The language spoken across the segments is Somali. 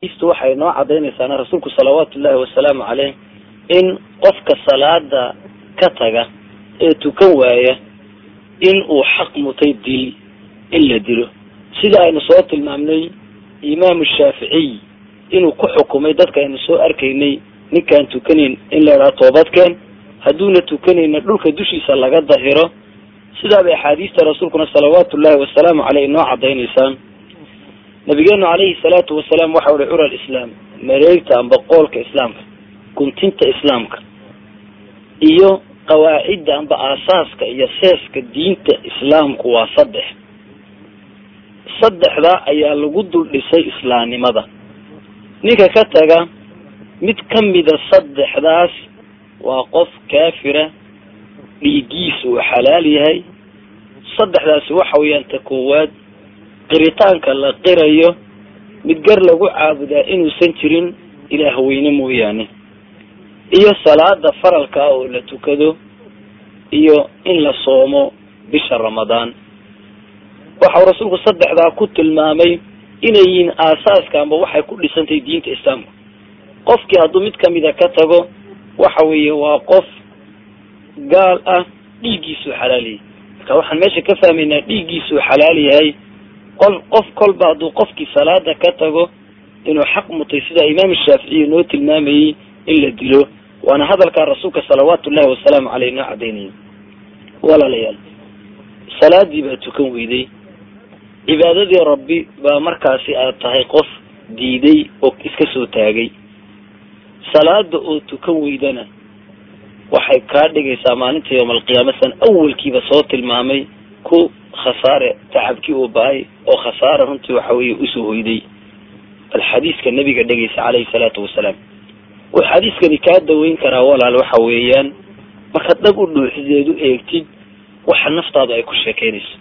istu waxay noo cadaynaysaana rasuulku salawaatu ullahi wasalaamu caleyh in qofka salaada ka taga ee tukan waaya in uu xaq mutay dil in la dilo. Sida aynu soo tilmaamnay imaamu shaaficiy inuu ku xukumay dadka aynu soo arkaynay ninkaan tukanayn in la idhaha toobadkeen hadduuna tukanayna dhulka dushiisa laga dahiro. Sidaabay axaadiista rasuulkuna salawaatu ullahi wasalaamu caleyh inoo cadaynaysaa nabigeenu calayhi salaatu wasalaam waxa uhi cura alislaam mareegta amba qoolka islaamka guntinta islaamka iyo qawaacidda amba aasaaska iyo seeska diinta islaamku waa saddex. Saddexda ayaa lagu dul dhisay islaamnimada. Ninka ka taga mid kamida saddexdaas waa qof kaafira dhiigiisa uu xalaal yahay. Saddexdaasi waxa weeyaan ta koowaad qiritaanka la qirayo mid gar lagu caabudaa inuusan jirin ilaah weyne mooyaane. Iyo salaada faralka oo la tukado iyo in la soomo bisha ramadaan. Waxau rasuulku saddexdaa ku tilmaamay inay yihiin aasaaska amba waxay ku dhisantahay diinta islaamka. Qofkii hadduu mid kamida ka tago waxa weeye waa qof gaal ah dhiiggiisuu xalaal yahay. Marka waxaan meesha ka fahmaynaa dhiiggiisuu xalaal yahay qol qof kolba hadduu qofkii salaada ka tago inuu xaq mutay sida imaam shaaficiyi noo tilmaamayey in la dilo waana hadalkaa rasuulka salawaatu ullahi wasalaamu caleyh noo cadaynaya walaalayaal salaadii baa tukan weyday cibaadadii rabbi baa markaasi aad tahay qof diiday oo iska soo taagay. Salaada oo tukan weydana waxay kaa dhigaysaa maalinta yowma alqiyaama san awalkiiba soo tilmaamay ku khasaare tacabkii uu bahay oo khasaare runtii waxa weeye u soo hoyday bal xadiiska nabiga dhegeysa caleyhi salaatu wasalaam. Wuxuu xadiiskani kaa daweyn karaa walaal waxa weeyaan markaad dhag u dhuuxideed u eegtid waxa naftaadu ay ku sheekeynayso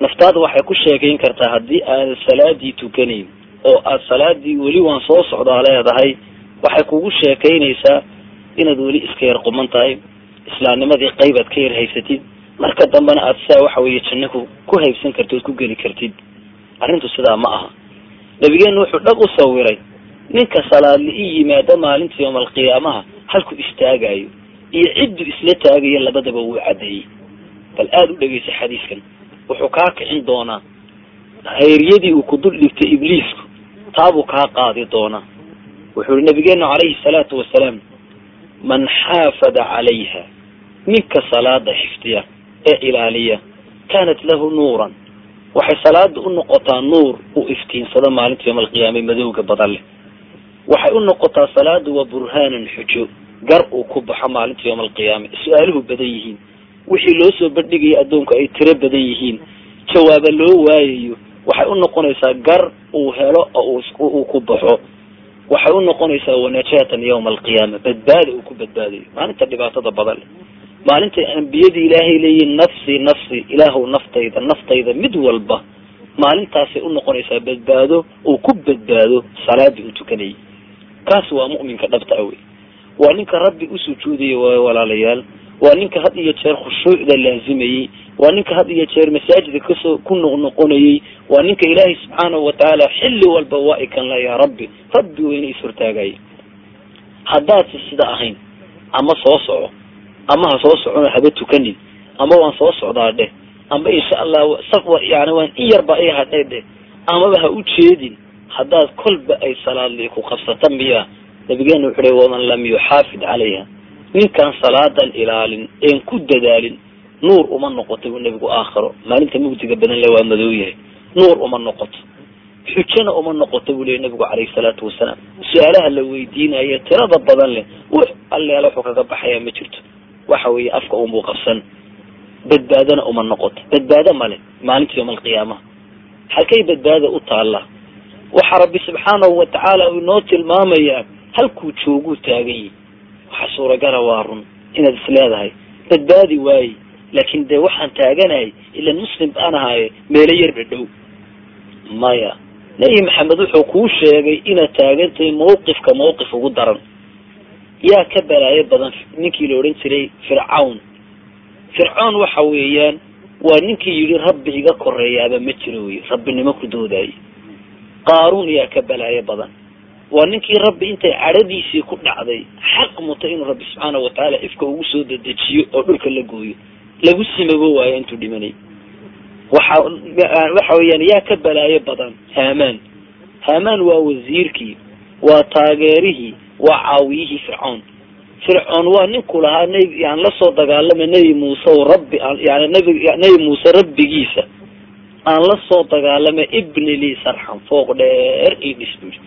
naftaada waxay ku sheekayn kartaa haddii aadan salaadii tukanayn oo aad salaadii weli waan soo socdaa leedahay waxay kugu sheekaynaysaa inaad weli iska yar quman tahay islaamnimadii qaybaad ka yar haysatid marka dambena aad sidaa waxa weeye janno ku ku haybsan kartid ood ku geli kartid arrintu sidaa ma aha. Nabigeenu wuxuu dhag u sawiray ninka salaadli i yimaada maalinta yowma alqiyaamaha halku istaagayo iyo ciddu isla taagayo labadaba wuu caddeeyey bal aada u dhegeysa xadiiskan wuxuu kaa kicin doonaa. Hayryadii uu ku dul dhigtay ibliisku taabuu kaa qaadi doonaa. Wuxuu yihi nabigeenu calayhi salaatu wasalaam man xaafada calayha ninka salaada xifdiya ee ilaaliya kaanat lahu nuuran. Waxay salaada u noqotaa nuur uu iftiinsado maalinta yowma alqiyaama madowga badan leh. Waxay u noqotaa salaada waa burhaanan xujo gar uu ku baxo maalinta yowma alqiyaama su'aaluhu badan yihiin. Wixii loo soo bandhigaya addoonku ay tiro badan yihiin. Jawaaba loo waayayo waxay u noqonaysaa gar uu helo oo uu ku baxo. Waxay u noqonaysaa wanajaatan yawma alqiyaama badbaada uu ku badbaadayo maalinta dhibaatada badan leh maalintay ambiyada ilaahay leeyihiin nafsi nafsi ilaahu naftayda naftayda mid walba maalintaasay u noqonaysaa badbaado uu ku badbaado salaadii uu tukanayay. Kaas waa mu'minka dhabta awey waa ninka rabbi u sujuudaya waayo walaalayaal waa ninka had iyo jeer khushuucda laazimayey waa ninka had iyo jeer masaajidka ka soo ku noqnoqonayey waa ninka ilaahay subxaanahu watacaala xilli walba waa ikan la yaa rabbi rabbi weyne is hortaagaya haddaadsi sida ahayn ama soo soco ama ha soo socona haba tukanin. Ama waan soo socdaa dheh ama insha allah yani waan in yarba i hadhay dheh amaba ha u jeedin haddaad kolba ay salaadli ku qabsata miya. Nabigeena wuxu uhi waman lam yuxaafid calayha. Ninkaan salaadan ilaalin een ku dadaalin nuur uma noqoto buu nebigu aakhiro. Maalinta mugdiga badan le waa madow yahay. Nuur uma noqoto. Xujana uma noqoto buu leey nabigu calayhi salaatu wasalaam. Su'aalaha la weydiinayo tirada badan leh wux alleela wuxuu kaga baxayaa ma jirto waxa weeye afka unbuu qabsan. Badbaadana uma noqoto badbaado male maalinta yowma alqiyaamaha halkay badbaada u taallaa waxa rabbi subxaanahu watacaala uu inoo tilmaamayaa halkuu jooguu taagan yahi waxa suuragala waa run inaad is leedahay. Badbaadi waaye laakin dee waxaan taaganahay ilan muslim baan ahaaye meelo yar dhadhow maya nebi maxamed wuxuu kuu sheegay inaad taagantahay mawqifka mawqif ugu daran yaa ka balaayo badan ninkii la odhan jiray fircawn. Fircoon waxa weeyaan waa ninkii yidhi rabbi iga koreeyaaba ma jiro wey rabbinimo ku doodaayay qaaruun yaa ka balaayo badan. Waa ninkii rabbi intay cadhadiisii ku dhacday xaq mutay inuu rabbi subxaana watacaala ifka ugu soo dedejiyo oo dhulka la gooyo lagu simabo waayo intuu dhimanay. Waxa waxa weeyaan yaa ka balaayo badan haamaan haamaan waa wasiirkii waa taageerihii waa caawiyihii fircoon. Fircoon waa ninku lahaa nb yani la soo dagaalama nebi muuse o rabbi yani nbi nebi muuse rabbigiisa. Aan la soo dagaalama ibni lii sarxan fooq dheer ii dhis bui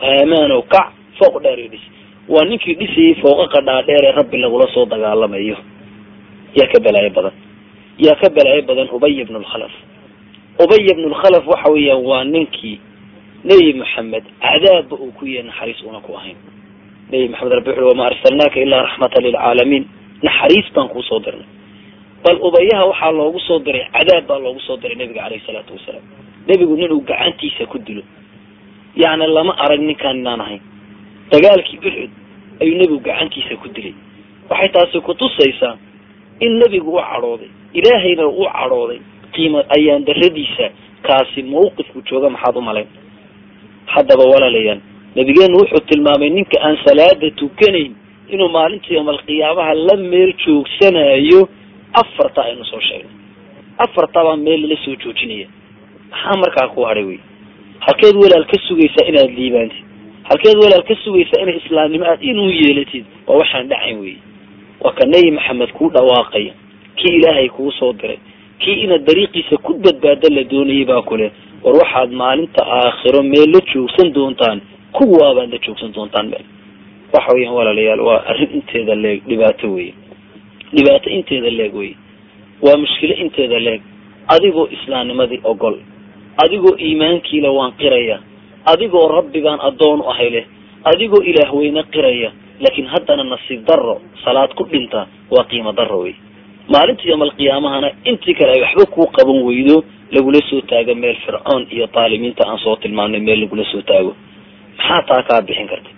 haamaanow kac fooq dheer ii dhis. Waa ninkii dhisayay fooqaqa dhaadheer ee rabbi lagula soo dagaalamayo. Yaa ka balaayo badan. Yaa ka balaayo badan ubay bnu lkhalaf ubay bnu lkhalaf waxa weeyaan waa ninkii nebi maxamed cadaabba uu ku yahay naxariis una ku ahayn nebi maxamed rabbi wuxu wama arsalnaaka ilaa raxmatan lilcaalamiin naxariis baan kuu soo dirnay. Bal ubayaha waxaa loogu soo diray cadaab baa loogu soo diray nebiga caleyhi salaatu wasalaam nebigu nin uu gacantiisa ku dilo. Yacni lama arag ninkaan inaan ahayn. Dagaalkii uxud ayuu nebigu gacantiisa ku dilay. Waxay taasi kutusaysaa in nebigu u cadhooday ilaahayna u cadhooday qiimo ayaan daradiisa kaasi mawqifku jooga maxaad u malayn. Haddaba walaalayaal nabigeenu wuxuu tilmaamay ninka aan salaada tukanayn inuu maalinta yoomalqiyaamaha la meel joogsanayo afarta aynu soo sheegnay. Afartabaa meel lala soo joojinaya. Maxaa markaa ku hadhay wey halkeed walaal ka sugaysaa inaad liibaantid. Halkeed walaal ka sugaysaa inay islaamnimo aad inuu yeelatid waa waxaan dhacayn wey waa ka nebi maxamed kuu dhawaaqaya kii ilaahay kuu soo diray kii inaad dariiqiisa ku badbaado la doonayay baa kule war waxaad maalinta aakhiro meel la joogsan doontaan kuwaabaad la joogsan doontaan meel waxa weeyaan walaalayaal waa arrin inteeda leeg dhibaato wey dhibaato inteeda leeg wey waa mushkilo inteeda leeg. Adigoo islaamnimadii ogol. Adigoo iimaankiila waan qiraya. Adigoo rabbigaan addoon u ahay leh adigoo ilaah weyne qiraya. Laakiin haddana nasiib darro salaad ku dhinta waa qiimo darro wey maalinta yoomalqiyaamahana intii kale ay waxba kuu qaban weydo lagula soo taago meel fircoon iyo taalimiinta aan soo tilmaamnay meel lagula soo taago maxaa taa kaa bixin karta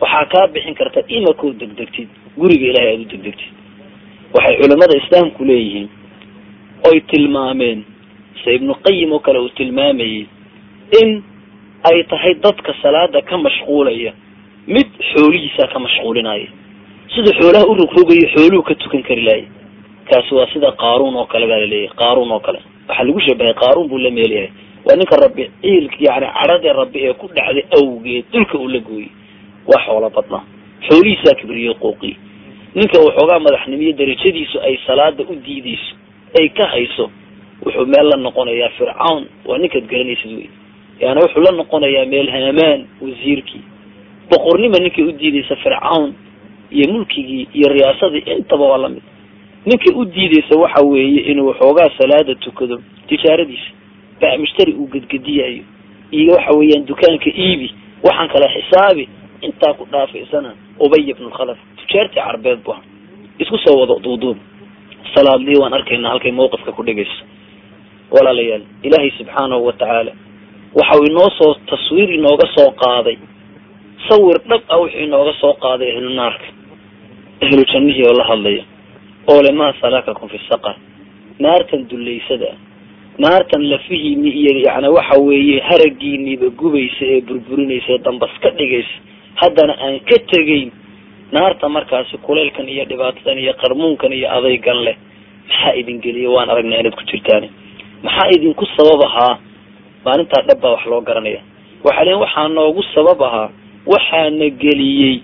waxaa kaa bixin karta imakoo degdegtid guriga ilahay aada u degdegtid. Waxay culamada islaamku leeyihiin oy tilmaameen se ibnu qayim oo kale uu tilmaamayey in ay tahay dadka salaada ka mashquulaya mid xoolihiisaa ka mashquulinaya sida xoolaha u rogrogayo xooluhu ka tukan kari lahay. Kaasi waa sida qaaruun oo kale baa la leeyahay qaaruun oo kale. Waxaa lagu shabahay qaaruun buu la meel yahay waa ninka rabbi ciilka yani cadhadee rabbi ee ku dhacday awgeed dhulka uu la gooyey waa xoolo badnaa. Xoolihiisaa kibriyo qooqi ninka waxoogaa madaxnimiyo darajadiisu ay salaada u diideyso ay ka hayso wuxuu meel la noqonayaa fircawn. Waa ninkaad garanaysid wey yani wuxuu la noqonayaa meel haamaan wasiirkii. Boqornima ninkay u diideysa fircawn iyo mulkigii iyo riyaasadii intaba waa la mid ninka u diideysa waxa weeye inuu waxoogaa salaada tukado tijaaradiisa mushtari uu gedgediyayo. Iyo waxa weeyaan dukaanka iibi waxaan kala xisaabi intaa ku dhaafaysana ubay bnu lkhalaf tujaartii carbeed bu isku soo wado duuduub. Salaadlii waan arkaynaa halkay mawqifka ku dhigayso. Walaalayaal ilaahay subxaanahu watacaala waxau inoo soo taswiir inooga soo qaaday. Sawir dhab ah wuxuu inooga soo qaaday ahlu naarka ahlu jannihii oo la hadlaya oo le maa salakakum fi saqar? Naartan dullaysada ah naartan lafihiini iyo yani waxa weeye haragiiniiba gubaysa ee burburinaysa ee dambas ka dhigaysa haddana aan ka tegayn naarta markaasi kulaylkan iyo dhibaatadan iyo qarmuunkan iyo adaygan leh maxaa idin geliya? Waan aragnaa inaad ku jirtaan maxaa idinku sabab ahaa? Maalintaa dhab baa wax loo garanaya. Waxaa len waxaa noogu sabab ahaa waxaana geliyey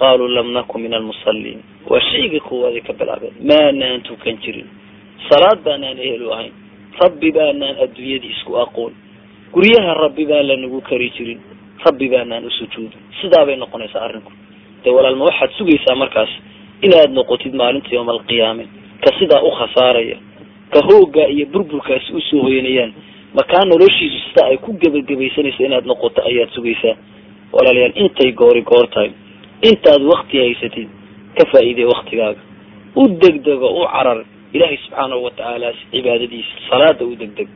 qaaluu lam naku min almusalliin. Waa shayga koowaad ay ka bilaabeen maanaan tukan jirin. Salaad baanaan ehelu ahayn rabbi baanaan adduunyadii isku aqoon. Guryaha rabbi baan lanagu kari jirin. Rabbi baanaan usujuudin sidaabay noqonaysaa arrinku. Dee walaalma waxaad sugaysaa markaas inaad noqotid maalinta yowma alqiyaame. Ka sidaa u khasaaraya. Ka hooggaa iyo burburkaasi u soo hoyanayaan makaa noloshiisu sidaa ay ku gebagabaysanaysa inaad noqoto ayaad sugaysaa. Walaalayaal intay goori goor tahay. Intaad wakti haysatid ka faa'iidey waktigaaga u degdego u carar ilaahay subxaanahu watacaala cibaadadiisa salaada u degdeg.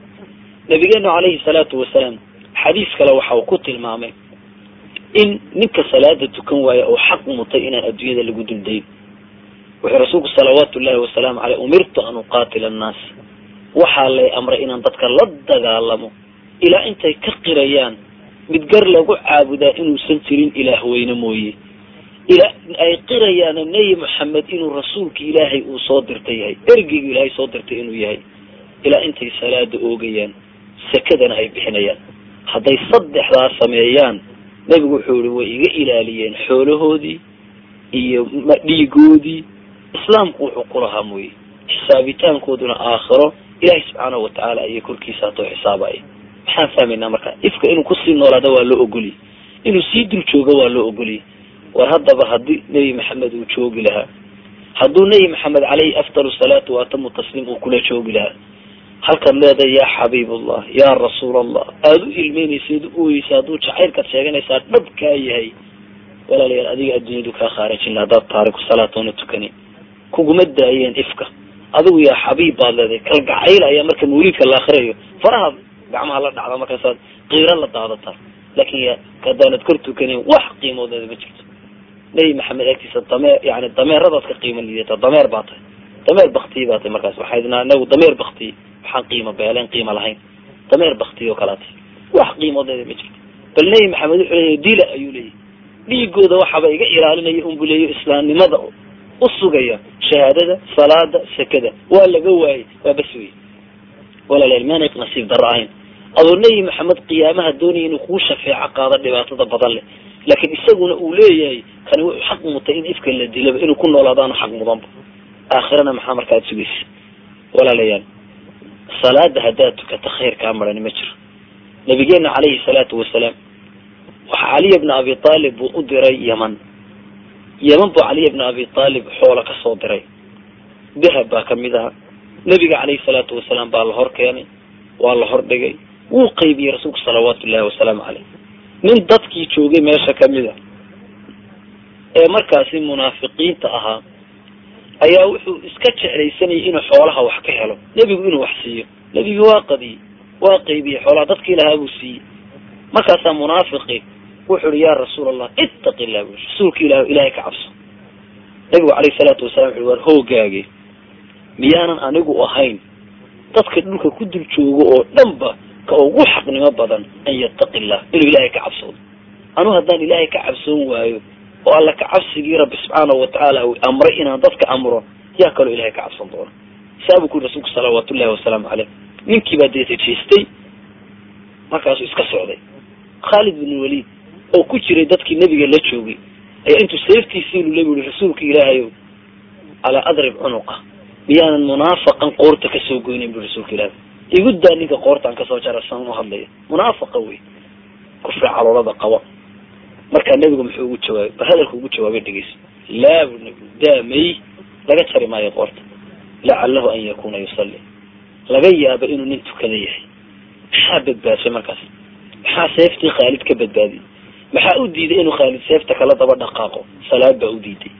Nabigeenu calayhi salaatu wasalaam xadiis kale waxa uu ku tilmaamay in ninka salaada tukan waaya oo xaq mutay inaan adduunyada lagu duldayn wuxuu rasuulku salawaatu llahi wasalaamu caleyh umirtu an uqaatila annaas. Waxaa lay amray inaan dadka la dagaalamo. Ilaa intay ka qirayaan mid gar lagu caabudaa inuusan jirin ilaah weyne mooye ay qirayaan nebi maxamed inuu rasuulka ilaahay uu soo dirtay yahay. Ergeygu ilaahay soo dirtay inuu yahay. Ilaa intay salaada oogayaan sakadana ay bixinayaan. Hadday saddexdaas sameeyaan nebigu wuxuu yihi way iga ilaaliyeen xoolahoodii iyo dhiigoodii islaamku wuxuu ku lahaa mooye. Xisaabitaankooduna aakhiro ilaahay subxaanahu watacaala ayay korkiisa hatoo xisaabaya maxaan fahmaynaa marka? Ifka inuu ku sii noolaada waa loo ogoliyey inuu sii dul joogo waa loo ogoliyey war haddaba haddii nebi maxamed uu joogi lahaa. Hadduu nebi maxamed caleyhi afdal salaatu waatamu tasliim uu kula joogi lahaa. Halkaad leedahay yaa xabiibullah yaa rasuul allah aada u ilmeynaysayd u oyeysa hadduu jacaylkaad sheeganaysaa dhabkaa yahay. Walaalayaal adiga adduunyadu kaa khaarajin laha haddaad taariku salaatoona tukani. Kuguma daayeen ifka. Adigu yaa xabiib baad leedahay kalgacayl ayaa marka mawliidka la akrinayo faraha gacmaha la dhacda markaasaad qiiro la daadataa. Laakin ya hadaanad kor tukanin wax qiimoodeeda ma jirto nebi maxamed agtiisa dameer yani dameeradaad ka qiimo liidata dameer baa tahay. Dameer baktiyi baa tahay markaas. Waxaydna anagu dameer baktiyi waxaan qiimo beeleen qiimo lahayn. Dameer baktiyi oo kalaa wax qiimoodeeda ma jirto. Bal nebi maxamed wuxuu leeyahy dila ayuu leeyahy dhiigooda waxaba iga ilaalinaya unbu leeyo islaamnimada u sugaya shahaadada salaada sakada. Waa laga waayey waa bas wey walaalayaal maanay nasiib darro ahayn. Adoo nebi maxamed qiyaamaha doonaya inuu kuu shafeeco qaado dhibaatada badan leh. Laakiin isaguna uu leeyahay kani wuxuu xaq mutay in ifka la dilaba inuu ku noolaadaanu xaq mudanba aakhirana maxaa markaad sugaysa walaalayaal. Salaada haddaad tukata khayr kaa marani ma jiro. Nabigeena calayhi salaatu wasalaam waxa caliya bna abi aalib buu u diray yeman yeman buu caliya bna abi aalib xoola ka soo diray. Dahab baa ka mid aha. Nebiga calayhi salaatu wasalaam baa la hor keenay waa la hor dhigay. Wuu qaybiyey rasuulku salawaatu ullahi wasalaamu caleyh nin dadkii joogay meesha ka mid a ee markaasi munaafiqiinta ahaa ayaa wuxuu iska jeclaysanayay inuu xoolaha wax ka helo. Nebigu inuu wax siiyo. Nebigi waa qadiyey waa qaybiyey xoolaha dadkii lahaa buu siiyey. Markaasaa munaafiqi wuxu uhi yaa rasuul allah ittaqi illah bu rasuulka ilah ilahay ka cabso. Nebigu calayhi salaatu wasalam wuxu war hoogaage miyaanan anigu ahayn dadka dhulka ku dul joogo oo dhanba ka ugu xaqnimo badan an yattaqi illah inuu ilaahay ka cabsoodo. Anu haddaan ilaahay ka cabsoon waayo oo alla ka cabsigii rabbi subxaanahu watacaala uu amray inaan dadka amro. Yaa kaloo ilahay ka cabsan doona. Saa buu ku yiri rasuulku salawaatu ullahi wasalaamu caleyh ninkii baa deeta jeestay. Markaasuu iska socday. Khaalid bin waliid oo ku jiray dadkii nebiga la joogay ayaa intuu seeftiisii lule bu yihi rasuulka ilaahayow alaa adrib cunuqa miyaanan munaafaqan qoorta ka soo goynayn bu rasuulka ilahay igu daa ninka qoortaan ka soo jara san u hadlaya. Munaafaqa wey kufri caloolada qaba markaa nebigu muxuu ugu jawaabay bal hadalka ugu jawaabay dhegeyso laa bu nebigu daamay laga jari maayo qoorta lacalahu an yakuna yusalli. Laga yaaba inuu nin tukada yahay. Maxaa badbaadshay markaas? Maxaa seeftii khaalid ka badbaadiyey maxaa u diiday inuu khaalid seefta kala daba dhaqaaqo? Salaad baa u diiday.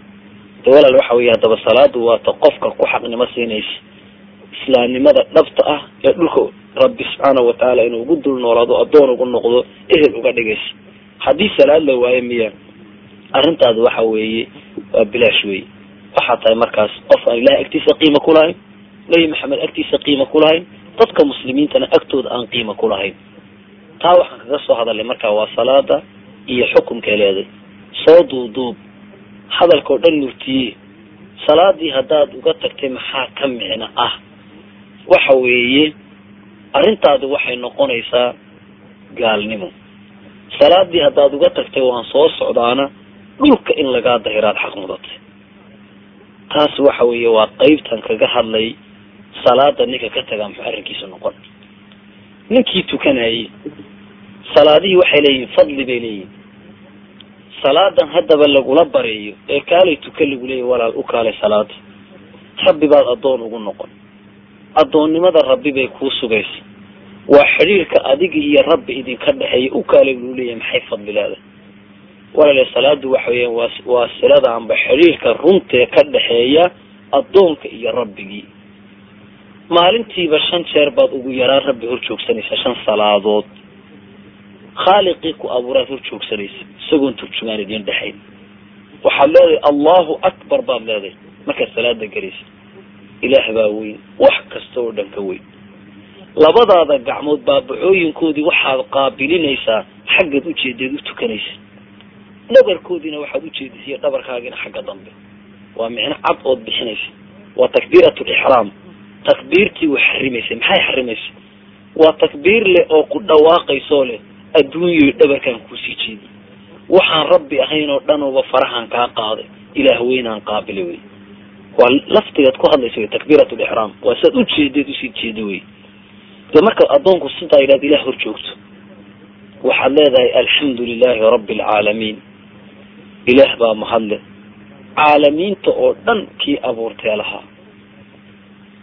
De walaal waxa weeye haddaba salaadu waata qofka ku xaqnimo siinaysa. Islaamnimada dhabta ah ee dhulka rabbi subxaanahu watacaala inuu ugu dul noolaado addoon ugu noqdo ehel uga dhigaysa haddii salaad la waayo miya arrintaadu waxa weeye waa bilaash weye waxaa tahay markaas qof aan ilahay agtiisa qiima ku lahayn nebi maxamed agtiisa qiima ku lahayn dadka muslimiintana agtooda aan qiima ku lahayn. Taa waxaan kaga soo hadalnay markaa waa salaada iyo xukumkay leeday soo duuduub hadalkao dhan murtiye. Salaadii haddaad uga tagtay maxaa ka micno ah? Waxa weeye arrintaadu waxay noqonaysaa gaalnimo salaadii haddaad uga tagtay waan soo socdaana dhulka in lagaa dahiraad xaq mudatay. Taas waxa weeye waa qeybtan kaga hadlay salaada ninka ka tagaa muxuu arrinkiisa noqon. Ninkii tukanayay salaadihii waxay leeyihiin fadli bay leeyihiin salaadan haddaba lagula bareeyo ee kaalay tuka lagu leeyahy walaal u kaalay salaada rabbi baad addoon ugu noqon. Addoonnimada rabbi bay kuu sugaysa waa xidhiirka adiga iyo rabbi idinka dhexeeya. U kaalay lagu leeyahay maxay fadli leedahay walaale salaadu waxa weeyaan waa waa silada xidhiirka runtee ka dhexeeya addoonka iyo rabbigii. Maalintiiba shan jeer baad ugu yaraan rabbi hor joogsanaysa shan salaadood. Khaaliqii ku abuuraad hor joogsanaysa isagoon turjumaan idiin dhexayn waxaad leedahay allahu akbar baad leedahay. Markaad salaada gelaysa ilaah baa weyn wax kasta oo dhan ka weyn labadaada gacmood baabacooyinkoodii waxaad qaabilinaysaa xaggaad ujeedeed u tukanaysa. Dhabarkoodiina waxaad ujeedisaiyo dhabarkaagiina xagga dambe. Waa micno cad ood bixinaysa. Waa takbiirat lixraam takbiirtii wax xarimaysay maxay xarimaysa waa takbiir leh oo ku dhawaaqaysoo leh adduunyoy dhabarkaan kuusii jeediy waxaan rabbi ahayn oo dhanuba farahaan kaa qaaday. Ilaah weynaan qaabila wey waa laftigaad ku hadlaysa wey takbiirat lixraam waa siaad ujeedeed u sii jeeda wey de markaad addoonku sidaa yidhahd ilah hor joogto waxaad leedahay alxamdu lilahi rabbi alcaalamiin ilaah baa mahadle caalamiinta oo dhan kii abuurtee lahaa.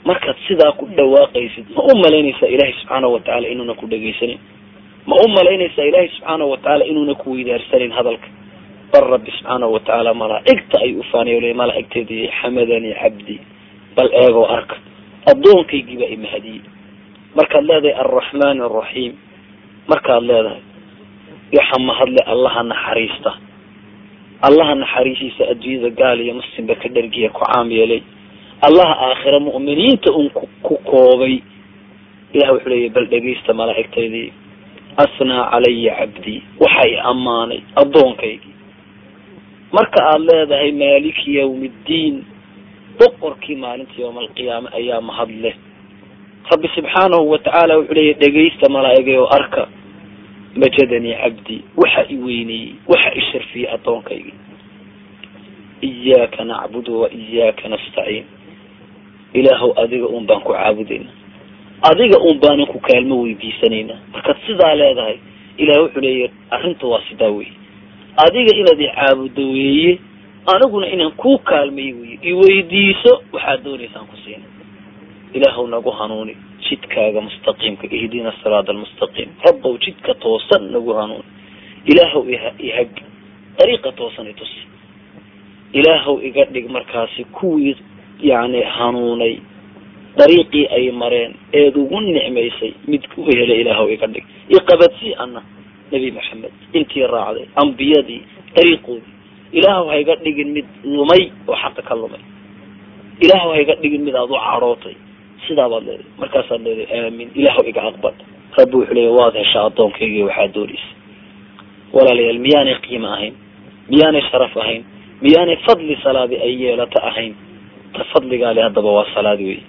Markaad sidaa ku dhawaaqaysid ma u malaynaysaa ilaahay subxaana watacaala inuuna ku dhegaysanin? Ma u malaynaysaa ilaahay subxaana watacaala inuuna ku weydaarsanin hadalka? Bal rabbi subxaana watacaala malaa'igta ay ufaanay le malaa'igteedii xamadanii cabdi bal eegoo arka addoonkaygii baa imahadiyey markaad leedahay alraxmaan alraxiim markaad leedahay waxa mahadle allaha naxariista. Allaha naxariisiisa adduunyada gaal iyo muslimba ka dhargiya ku caam yeelay. Allaha aakhira mu'miniinta un ku koobay. Ilah wuxuu leeyahy bal dhegaysta malaa'igtaydii asnaa calaya cabdii waxay ammaanay addoonkaygii marka aada leedahay maaliki yawmi ddiin boqorkii maalinta yowma alqiyaame ayaa mahad leh rabbi subxaanahu watacaala wuxuu leeyahy dhegaysta malaa'igay oo arka majadanii cabdii waxa i weyneeyey waxa i sharfiyey addoonkaygi iyaaka nacbudu wa iyaaka nastaciin. Ilaahow adiga un baan ku caabudayna. Adiga un baanan ku kaalmo weydiisanayna markaad sidaa leedahay ilaah wuxuu leeyahy arrinta waa sidaa wey adiga inaad i caabuddo weeye aniguna inaan kuu kaalmayo weye iweydiiso waxaad doonaysaan ku siina ilaahow nagu hanuuni jidkaaga mustaqiimka ihdina siraada almustaqiim rabbow jidka toosan nagu hanuuni. Ilaahow ihag dariiqa toosan i tusi ilaahow iga dhig markaasi kuwii yani hanuunay dariiqii ay mareen eed ugu nicmaysay mid u helay ilaahow iga dhig. Iqabadsii ana nebi maxamed intii raacday ambiyadii dariiqoodii. Ilaahow ha iga dhigin mid lumay oo xaqa ka lumay. Ilaahow ha iga dhigin mid aad u cadhootay sidaa baad leedahay markaasaad leedahay aamin ilaahow iga aqbal. Rabbi wuxuu leeya waad heshaa addoonkaygi waxaad doonaysa. Walaalayaal miyaanay qiimo ahayn? Miyaanay sharaf ahayn? Miyaanay fadli salaadi ay yeelato ahayn? Ta fadligaale haddaba waa salaad wey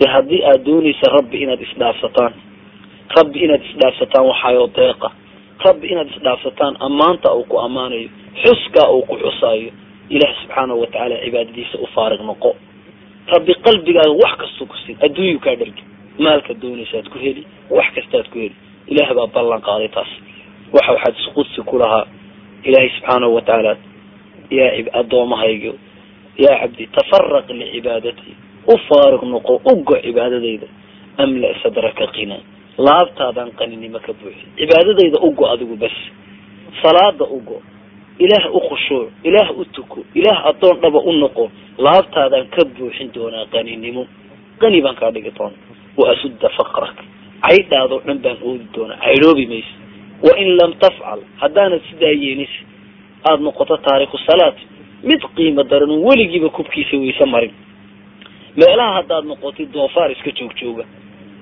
de haddii aad doonaysa rabbi inaad isdhaafsataan rabbi inaad isdhaafsataan waxaayoo deeqa rabbi inaad isdhaafsataan ammaanta uu ku ammaanayo xuskaa uu ku xusaayo ilaah subxaanahu watacaala cibaadadiisa u faarig noqo rabbi qalbigaaga wax kastuu ku siin adduunyu kaa dhargi. Maalka doonaysaad ku heli wax kastaad ku heli. Ilaah baa ballan qaaday taas. Waxa waxaad isqudsi ku lahaa. Ilaahay subxaanahu watacaala yaa addoomahaygo yaa cabdi tafaraq licibaadatii u faarig noqo ugo cibaadadayda. Amla sadraka qina? Laabtaadaan qaninimo ka buuxi. Cibaadadayda ugo adigu bas salaada ugo ilaah u khushuuc ilaah u tuko ilaah addoon dhaba u noqo laabtaadaan ka buuxin doonaa qaninimo qani baan kaa dhigi doona wa asudda faqrak. Caydhaadoo dhan baan oodi doonaa. Caydhoobi maysa wa in lam tafcal haddaanad sidaa yeenis aada noqoto taariku salaat mid qiimo daran un weligiiba kubkiisa wayse marin. Meelaha haddaad noqotid doofaar iska joog jooga.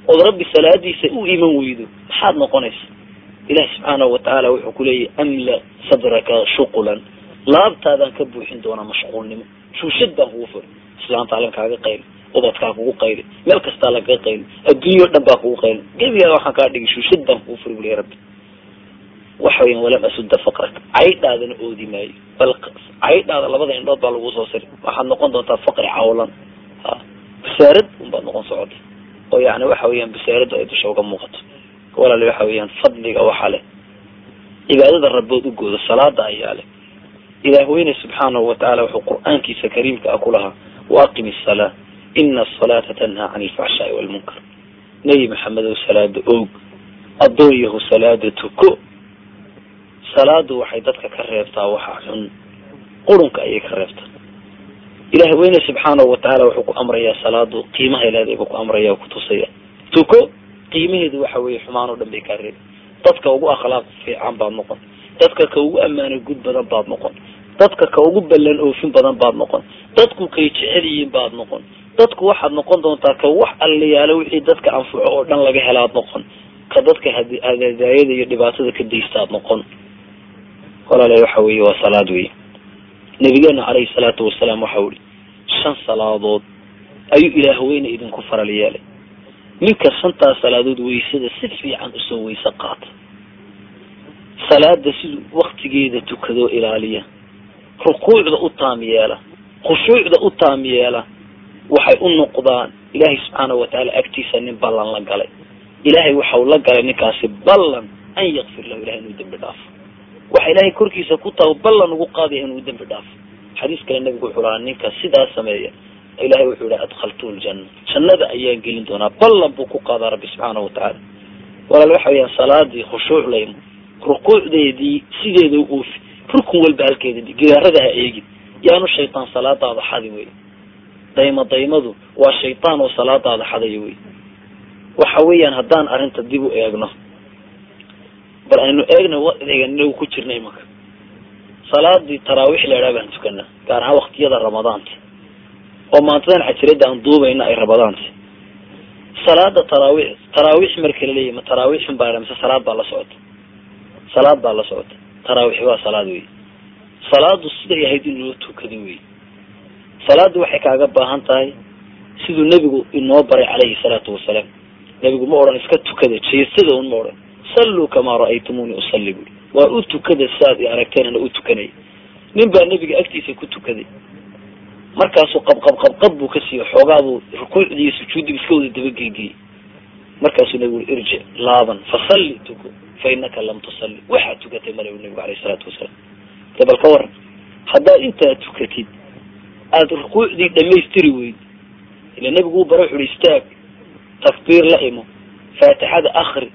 Ood rabbi salaadiisa u iman weydo maxaad noqonaysa ilahi subxaanahu watacaala wuxuu kuleeyahy amla sadraka shuqulan. Laabtaadaan ka buuxin doonaa mashquulnimo. Shuushad baan kugu furi islaanta allan kaaga qayli ubadkaa kugu qayli meel kastaa lagaga qayli adduunya o dhan baa kugu qayli gebigaa waxaan kaa dhigi shuushad baan kugu furi buli rabbi. Waxa weyan walam asudda faqrak. Caydhaadana oodi maayo. Bal caydhaada labada indhood baa lagu soo siri waxaad noqon doontaa faqri cawlan. Ha basaarad unbaad noqon socota. Oo yani waxa weeyaan basaaradu ay dusha uga muuqato walaali waxa weeyaan fadliga waxaa leh. Cibaadada rabbood u gooda salaada ayaa leh. Ilaah weyne subxaanahu watacaala wuxuu qur'aankiisa kariimka ah ku lahaa waaqim asalaa ina asalaata tanhaa can ilfaxshaai walmunkar. Nebi maxamedow salaada oog addoon yahu salaada tuko. Salaadu waxay dadka ka reebtaa waxa xun qurunka ayay ka reebtaa. Ilaah weyne subxaanahu watacaala wuxuu ku amrayaa salaadu qiimahay leedahay buu ku amraya kutusaya tuko qiimaheedu waxa weeye xumaan oo dhan bay kaa reebi dadka ugu akhlaaq fiican baad noqon. Dadka ka ugu ammaano gud badan baad noqon. Dadka ka ugu ballan oofin badan baad noqon. Dadku kay jecel yihiin baad noqon. Dadku waxaad noqon doontaa ka wax allayaalo wixii dadka anfuco oo dhan laga helaad noqon. Ka dadka hadaayada iyo dhibaatada ka daystaad noqon. Walaala waxa weeye waa salaad wey nabigeena caleyhi salaatu wasalaam waxau ihi shan salaadood ayuu ilaah weyne idinku faral yeelay ninka shantaas salaadood weysada si fiican u soo weyse qaata. Salaada siduu waktigeeda tukadoo ilaaliya. Rukuucda u taam yeela. Khushuucda u taam yeela. Waxay u noqdaan ilaahay subxaana watacaala agtiisa nin ballan la galay. Ilaahay waxau la galay ninkaasi ballan an yakfir lahu ilahay inuu dembi dhaafo. Waxa ilaahay korkiisa ku tago ballan ugu qaadaya inuu dembi dhaafo. Xadiis kale nabigu wuxuu lahaa ninka sidaas sameeya ilahay wuxuu yihi adkaltuhu ljanna jannada ayaan gelin doonaa ballan buu ku qaadaa rabbi subxaana watacaala walaal waxa weyaan salaadii khushuuc laymo rukuucdeedii sideeda u oofi rukun walba halkeeda gidaarada ha eegin. Yaanu shaytaan salaadaada xadi wey daymo daymadu waa shaytaan oo salaadaada xadaya wey waxa weeyaan haddaan arrinta dib u eegno bal aynu eegna eeganagu ku jirna imanka salaadii taraawiix la idhaha baan tukanaa gaar ahaan waktiyada ramadaanta oo maantadan xajirada aan duubayna ay ramadaanta salaada taraawiix taraawiix marka la leeyahy ma taraawiixun baa mise salaad baa la socota? Salaad baa la socota. Taraawiix waa salaad wey salaadu siday ahayd in loo tukado wey salaadu waxay kaaga baahan tahay siduu nebigu inoo baray calayhi salaatu wasalaam. Nebigu ma odhan iska tukada jeesada un ma odhan. Salluu kamaa ra'aytumuuni usalli bui waa u tukada siaad i aragteen ana u tukanay. Nin baa nebiga agtiisa ku tukaday markaasuu qabqab qabqab buu ka siiyo xoogaabuu rukuucdii iyo sujuuddii iska wada dabageygeyey markaasuu nebigu ui irjic laaban fasalli tuko fa inaka lam tusalli. Waxaad tukatay male nebigu alayhi salaatu wasalaam. De bal ka waran haddaad intaad tukatid aada rukuucdii dhamaystiri weyd ila nebigu uu bara wuxu uhi istaag takbiir la imo faatixada akri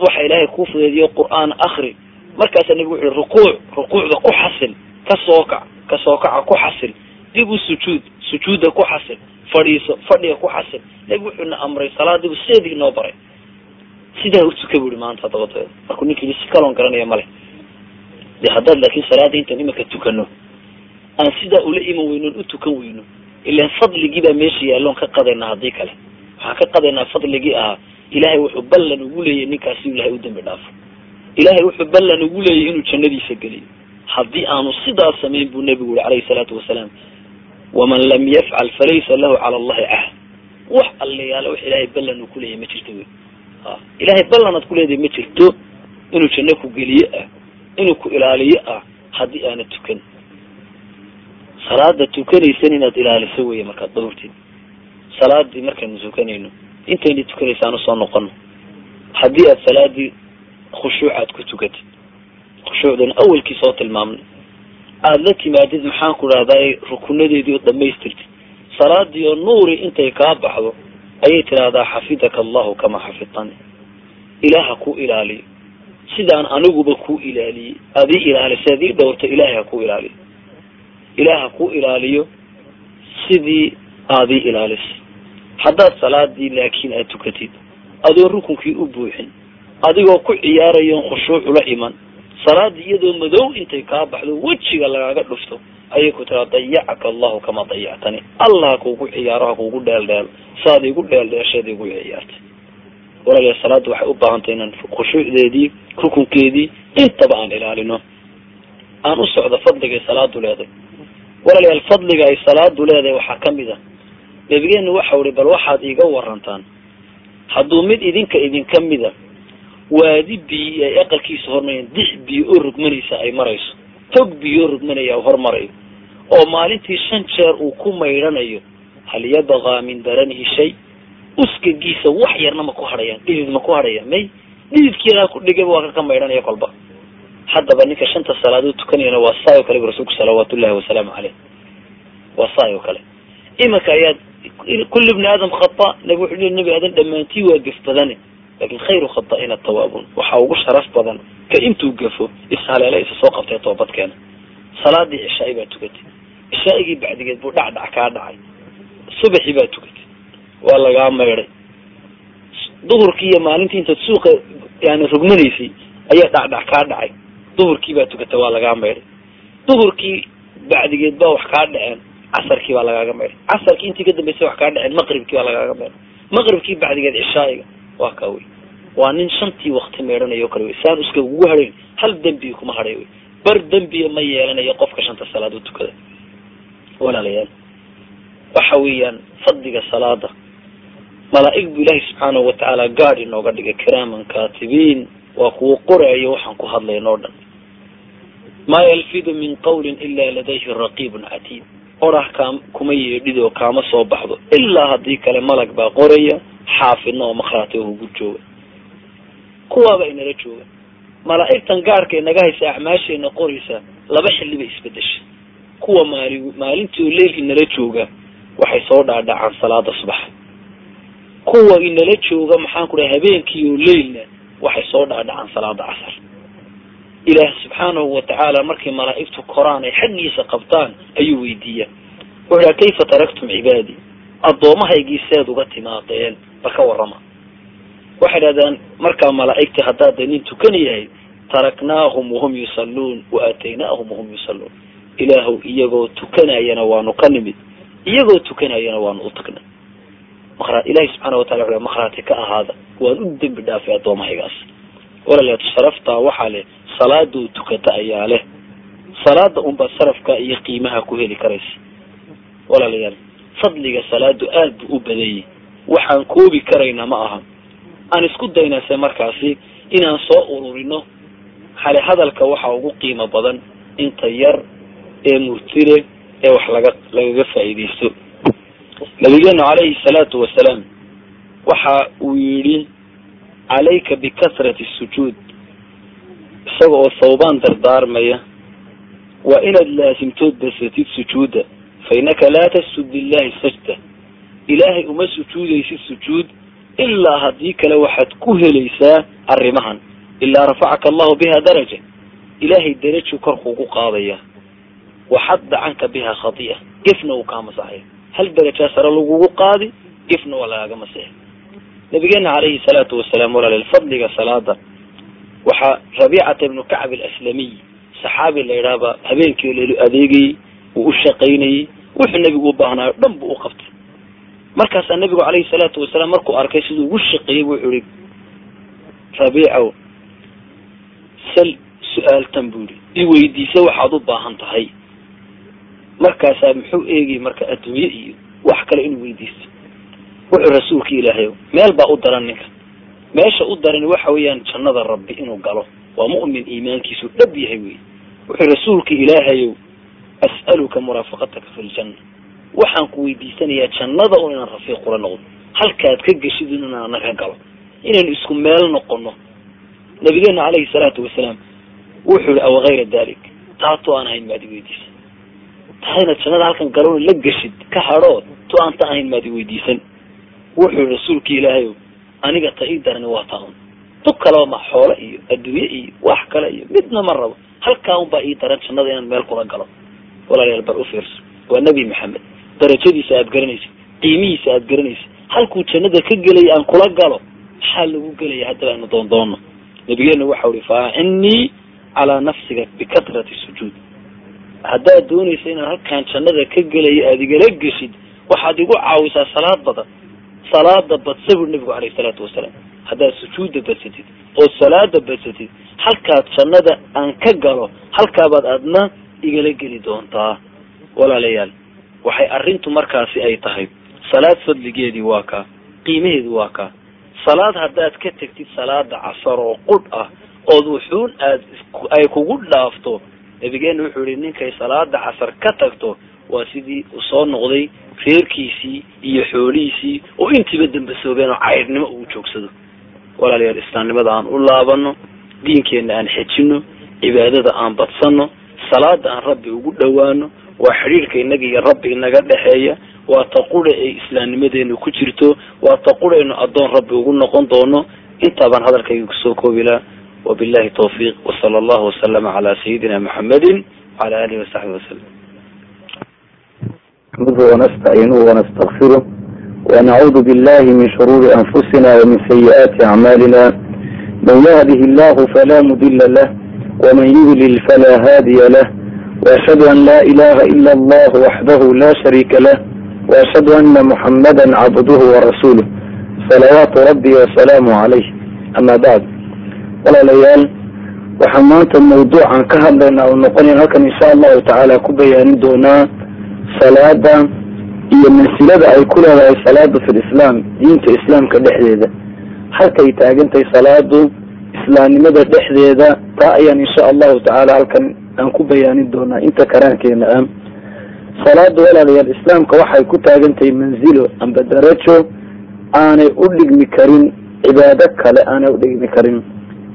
waxa ilaahay kuu fudeediyo qur'aan akri markaasaa nebigu wuxu uhi rukuuc rukuucda ku xasil ka soo kac ka soo kaca ku xasil dib u sujuud sujuudda ku xasil fadhiiso fadhiga ku xasil nebigu wuxuuna amray salaadiibu sideedii inoo baray. Sidaa u tuka bu ihi maanta dabadeeda markuu ninkii si kaloon garanaya male de haddaad laakiin salaada intaan imika tukano aan sidaa ula iman weynoon u tukan weyno. Ilan fadligii baa meesha yaalloon ka qadaynaa haddii kale. Waxaan ka qadaynaa fadligii ahaa. Ilaahay wuxuu ballan ugu leeyahy ninkaasi ilahay u dembi dhaafo. Ilaahay wuxuu ballan ugu leeyahy inuu jannadiisa geliyo. Haddii aanu sidaas samayn buu nebigu yihi calayhi salaatu wasalaam waman lam yafcal falaysa lahu cala allahi cahd wax allayaala wax ilaahay ballan uu kuleeyahy ma jirto wey a ilaahay ballanaad kuleedahay ma jirto inuu janno ku geliye ah inuu ku ilaaliyo ah haddii aana tukan salaada tukanaysan inaad ilaaliso wey markaad dhawrtid salaadii markaynu tukanayno intayna tukanaysa aanu soo noqono haddii aad salaadii khushuucaad ku tukatid khushuucdan awalkii soo tilmaamnay aada la timaadid maxaan ku dhahdaa rukunadeedii oo dhamaystirtid salaadii oo nuuri intay kaa baxdo ayay tidhaahdaa xafidaka allahu kamaa xafidtani. Ilaah ha ku ilaaliyo sidaan aniguba ku ilaaliyey adii ilaalisay adii dhowrta ilaahay ha ku ilaaliyo ilaah ha ku ilaaliyo sidii aadii ilaalisay haddaad salaadii laakiin aad tukatid. Adoo rukunkii u buuxin adigoo ku ciyaarayoon khushuucu la iman salaadii iyadoo madow intay kaa baxdo wejiga lagaaga dhufto ayay ku tiraa dayacaka allahu kamaa dayactani allah kuugu ciyaaro ha kuugu dheeldheelo saad igu dheeldheesheed igu ciyaartay. Walaalayaal salaada waxay u baahantay inaan khushuucdeedii rukunkeedii intaba aan ilaalino. Aan u socdo fadligay salaadu leedahay walaalayaal fadliga ay salaadu leedahay waxaa ka mid ah. Nabigeenu waxau ihi bal waxaad iiga warantaan hadduu mid idinka idinka mida waadi biyo ay aqalkiisa hormarayaan dix biyo oo rogmanaysa ay marayso. Tog biyo oo rogmanaya hormarayo. Oo maalintii shan jeer uu ku maydhanayo hal yabqaa min daranihi shay uskagiisa wax yarna ma ku hadhayaan dhidid ma ku hadhayaan. May dhididkiiraa ku dhigayba waa kaka maydhanaya kolba. Haddaba ninka shanta salaadood tukanayana waa saay o kale bu rasuulku salawaatu ullahi wasalaamu caleyh waa saay oo kale. Imanka ayaad kulli bni aadam khata nabig wuxuu li nebi aadan dhammaantii waa gaf badane laakiin khayru khata'ina tawaabun waxaa ugu sharaf badan ka intuu gafo ishaleele isa soo qabtee toobadkeena salaadii cishaai baa tukatay cishaaigii bacdigeed buu dhacdhac kaa dhacay subaxii baa tukatay waa lagaa maydhay duhurkii iyo maalintii intaad suuqa yani rogmanaysay ayaa dhacdhac kaa dhacay duhurkii baa tukatay waa lagaa maydhay duhurkii bacdigeed baa wax kaa dhaceen casarkii baa lagaaga meedhay casarkii intii ka dambeysay wax kaa dhaceen maqribkii baa lagaaga meedhay maqribkii bacdigeed cishaa'iga waa kaa wey waa nin shantii wakti meedhanayo o kale wey saan uska ugu hadhayn hal dembi kuma hadhay wey bar dembiya ma yeelanayo qofka shanta salaad u tukada. Walaalayaal waxa weeyaan fadliga salaada. Malaa'ig bu ilaahi subxaanahu watacaala gaad inooga dhigay kiraaman kaatibiin. Waa kuwo qoraayo waxaan ku hadlayno o dhan. Maa yalfidu min qawlin ila ladayhi raqiibun catiid orah kaam kuma yeedhid oo kaama soo baxdo. Ilaa haddii kale malag baa qoraya xaafidna oo makhraati oo ugu jooga. Kuwaaba inala jooga. Malaa'igtan gaadhka inaga haysa acmaasheena qoraysa laba xilli bay isbedesha kuwa maali maalintii oo leil inala jooga waxay soo dhaadhacaan salaada subax. Kuwa inala jooga maxaan ku dhahay habeenkii oo leilna waxay soo dhaadhacaan salaada casar. Ilaah subxaanahu watacaala markay malaa'igtu koraan ay xaggiisa qabtaan ayuu weydiiyaa. Wuxu dhaha kayfa taraktum cibaadii? Addoomahaygii seed uga timaadeen ba ka warrama. Waxay dhahdaan markaa malaa'igta haddaada nin tukan yahay taraknaahum wahum yusalluun wa aataynaahum wahum yusalluun. Ilaahow iyagoo tukanayana waanu ka nimid iyagoo tukanayana waanu u tagnay mara ilahi subxaana watala wuxu makhraati ka ahaada waan u dembi dhaafay addoommahaygaas. Walaaleed sharaftaa waxaa leh salaadoo tukata ayaa leh. Salaada unbaa sarafka iyo qiimaha ku heli karaysa. Walaalayaal fadliga salaadu aad buu u badanyay waxaan koobi karaynaa ma aha. Aan isku daynase markaasi inaan soo ururino. Hale hadalka waxa ugu qiimo badan inta yar ee murtile ee wax laga lagaga faa'iidaysto. Nabigeenu calayhi salaatu wasalaam waxa uu yidhi calayka bikasrati sujuud. Isaga oo sawbaan dardaarmaya waa inaad laasimtood basatid sujuudda fa innaka laa tasjud lilahi sajda ilaahay uma sujuudaysid sujuud ilaa haddii kale waxaad ku helaysaa arrimahan. Ilaa rafacaka allahu biha daraja. Ilaahay darajuu kor kuugu qaadaya. Waxadda canka biha khati'a gefna uu kaa masaxaya. Hal darajaa sare lagugu qaadi? Gefna waa lagaaga masixi nabigeena calayhi salaatu wasalaam walaal fadliga salaada. Waxaa rabiicata ibnu kacb alaslamiy saxaabi la yidhaahba habeenkii leelu adeegayey uu u shaqaynayey wuxuu nebigu u baahnaayo dhan buu u qabtay markaasaa nebigu calayhi salaatu wasalaam markuu arkay siduu ugu shaqeeyey wuxuu yihi rabiicow sal su'aaltan buu yihi i weydiisa waxaad u baahan tahay. Markaasaa muxuu eegay marka adduunye iyo wax kale inuu weydiisto. Wuxuu rasuulka ilaahayow meel baa u daran ninka. Meesha u daran waxa weeyaan jannada rabbi inuu galo. Waa mu'min iimaankiisu dhab yahay wey wuxuu rasuulka ilaahayow as'aluka muraafaqataka fi ljanna waxaan ku weydiisanayaa jannada un inaan rafiiq kula noqdo. Halkaad ka geshid inaan naga galo. Inaynu isku meel noqono. Nabigeena calayhi salaatu wasalaam wuxuu yihi awa hayra dalik taatoo aan ahayn maad i weydiisa tahayna jannada halkan galona la geshid ka hadhoo to aan ta ahayn maad i weydiisan. Wuxuu yihi rasuulka ilaahayow aniga ta ii darani waa taa un. Tu kaleba ma xoolo iyo adduunye iyo wax kale iyo midna ma rabo. Halkaa un baa ii daran jannada inaan meel kula galo. Walaalayaal bar u fiirso. Waa nebi maxamed darajadiisa aad garanaysid qiimihiisa aad garanaysid halkuu jannada ka gelaya aan kula galo maxaa lagu gelaya haddaba aynu doondoono nabigeena waxau ihi faacinnii calaa nafsiga bikatrati sujuud. Haddaad doonaysa inaan halkaan jannada ka gelaya aad igala geshid waxaad igu caawisaa salaad badan. Salaada badsa buri nabigu alayhi salaatu wasalaam. Haddaad sujuudda badsatid oo salaada badsatid halkaad jannada aan ka galo halkaabaad adna igala geli doontaa. Walaalayaal waxay arrintu markaasi ay tahay salaad fadligeedii waa kaa qiimaheedu waa kaa salaad haddaad ka tegtid salaada casar oo qudh ah ood wuxuun aad ay kugu dhaafto. Nabigeena wuxuu yihi ninkay salaada casar ka tagto waa sidii uu soo noqday reerkiisii iyo xoolihiisii oo intiiba dambasoobeen oo caydhnimo uu joogsado. Walaalayaal islaamnimada aan u laabano diinkeenna aan xejino cibaadada aan badsano salaada aan rabbi ugu dhowaano waa xidhiirka inaga iyo rabbi inaga dhexeeya waa ta qura ay islaamnimadeenu ku jirto waa ta quraynu addoon rabbi ugu noqon doono intaabaan hadalkayga kusoo koobi laha wabillahi tawfiiq wasala allahu wasalama calaa sayidina muxamedin wacala alihi wasaxbi wasalam نحمده ونستعينه ونستغفره ونعوذ بالله من شرور أنفسنا ومن سيئات أعمالنا من يهده الله فلا مضل له ومن يضلل فلا هادي له وأشهد أن لا إله إلا الله وحده لا شريك له وأشهد أن محمدا عبده ورسوله. صلوات ربي وسلامه عليه. أما بعد walaalayaal waxaan waxaa maanta mawduucan ka hadlaynaa oo noqonayn halkan insha allahu tacaala ku bayaanin doonaa salaada iyo mansilada ay ku leedahay salaada fi lislaam diinta islaamka dhexdeeda. Halkay taagantahay salaadu islaamnimada dhexdeeda taa ayaan insha allahu tacaala halkan aan ku bayaanin doonaa inta karaankeena ah salaada walaalayaal islaamka waxay ku taagantahay manzilo amba darajo aanay u dhigmi karin cibaado kale aanay u dhigmi karin.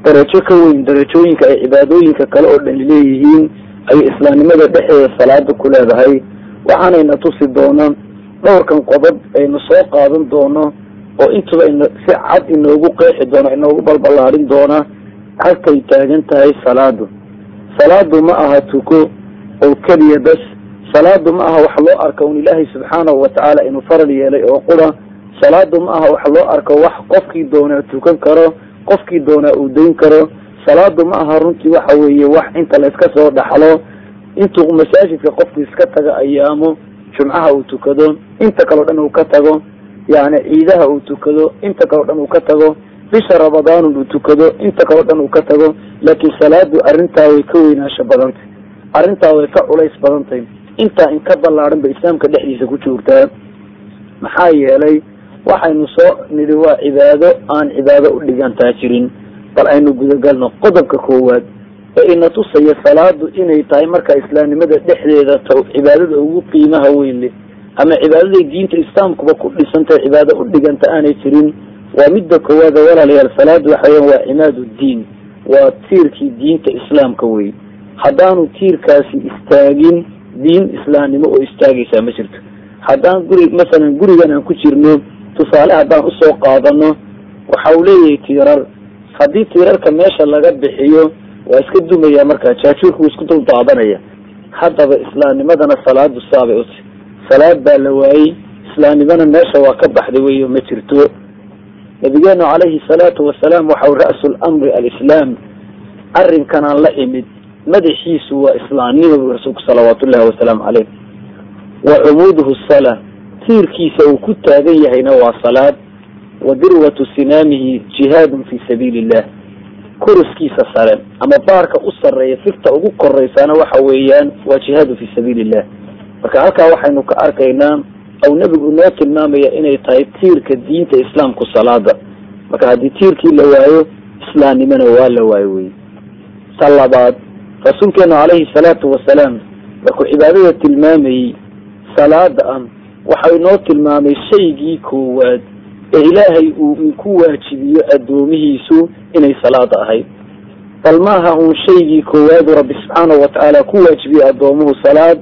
Darajo ka weyn darajooyinka ay cibaadooyinka kale oo dhan leeyihiin ayay islaamnimada dhexdeeda salaada ku leedahay. Waxaanayna tusi doona dhowrkan qodob aynu soo qaadan doono oo intuba si cad inoogu qeexi doono inoogu balballaadhin doona halkay taagan tahay salaadu salaadu ma aha tuko oo keliya bas salaadu ma aha wax loo arko un ilaahay subxaanahu watacaala inuu faral yeelay oo qura salaadu ma aha wax loo arko wax qofkii doonaa tukan karo qofkii doonaa uu dayn karo. Salaadu ma aha runtii waxa weeye wax inta la iska soo dhaxlo. Intuu masaajidka qofku iska taga ayaamo jumcaha uu tukado inta kaleo dhan uu ka tago yani ciidaha uu tukado inta kaleo dhan uu ka tago bisha ramadaanun uu tukado inta kaleo dhan uu ka tago laakiin salaadu arrintaa way ka weynaansho badantay. Arrintaa way ka culays badantay. Intaa in ka ballaadhan ba islaamka dhexdiisa ku joogtaa. Maxaa yeelay waxaynu soo nidhi waa cibaado aan cibaado u dhigantaa jirin. Bal aynu gudagalno qodobka koowaad ee ina tusaya salaadu inay tahay markaa islaamnimada dhexdeeda t cibaadada ugu qiimaha weyn leh. Ama cibaadaday diinta islaamkuba ku dhisantahay cibaado u dhiganta aanay jirin waa midda koowaada walaalayaal salaadu waxaweyan waa cimaadu diin waa tiirkii diinta islaamka wey haddaanu tiirkaasi istaagin diin islaamnimo oo istaagaysaa ma jirto. Haddaan guri masalan gurigan aan ku jirno tusaale haddaan u soo qaadano waxa uu leeyahay tiirar. Haddii tiirarka meesha laga bixiyo waa iska dumaya markaa jaajuurka wuu isku dul daadanaya. Haddaba islaamnimadana salaadu saabay uti salaad baa la waayey islaamnimana meesha waa ka baxday weyo ma jirto nabigeenu calayhi salaatu wasalaam waxau ra'su lamri alislaam. Arrinkanaan la imid. Madaxiisu waa islaamnima rasuulku salawaatu ullahi wasalaamu caleyh wa cumuuduhu salaa tiirkiisa uu ku taagan yahayna waa salaad. Wa dirwatu sinaamihi jihaadun fi sabiili illah kuruskiisa sare ama baarka u sareeya figta ugu koraysaana waxa weeyaan waa jihaadu fi sabiili illah marka halkaa waxaynu ka arkaynaa aw nebigu inoo tilmaamaya inay tahay tiirka diinta islaamku salaada. Marka haddii tiirkii la waayo islaamnimona waa la waayo wey ta labaad rasuulkeenu calayhi salaatu wasalaam markuu cibaadada tilmaamayey salaada ah waxau inoo tilmaamay shaygii koowaad ee ilaahay uu ku waajibiyo addoomihiisu inay salaada ahayd. Bal maaha uun shaygii koowaadu rabbi subxaanahu watacaala ku waajibiyo addoomuhu salaad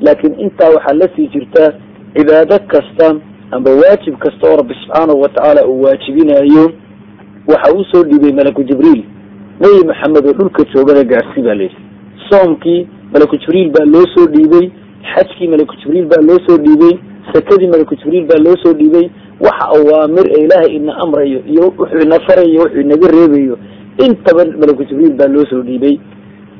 laakiin intaa waxaa la sii jirta cibaado kasta amba waajib kasta oo rabbi subxaanahu watacaala uu waajibinayo waxa uu soo dhiibay malaku jibriil. Nebi maxamed oo dhulka joogada gaadhsi baa layidhi soomkii malaku jibriil baa loo soo dhiibay xajkii malaku jibriil baa loo soo dhiibay sakadii malaku jibriil baa loo soo dhiibay waxa awaamir ee ilaahay ina amrayo iyo wuxuu ina farayo wuxuu inaga reebayo. Intaba malaku jibriil baa loo soo dhiibay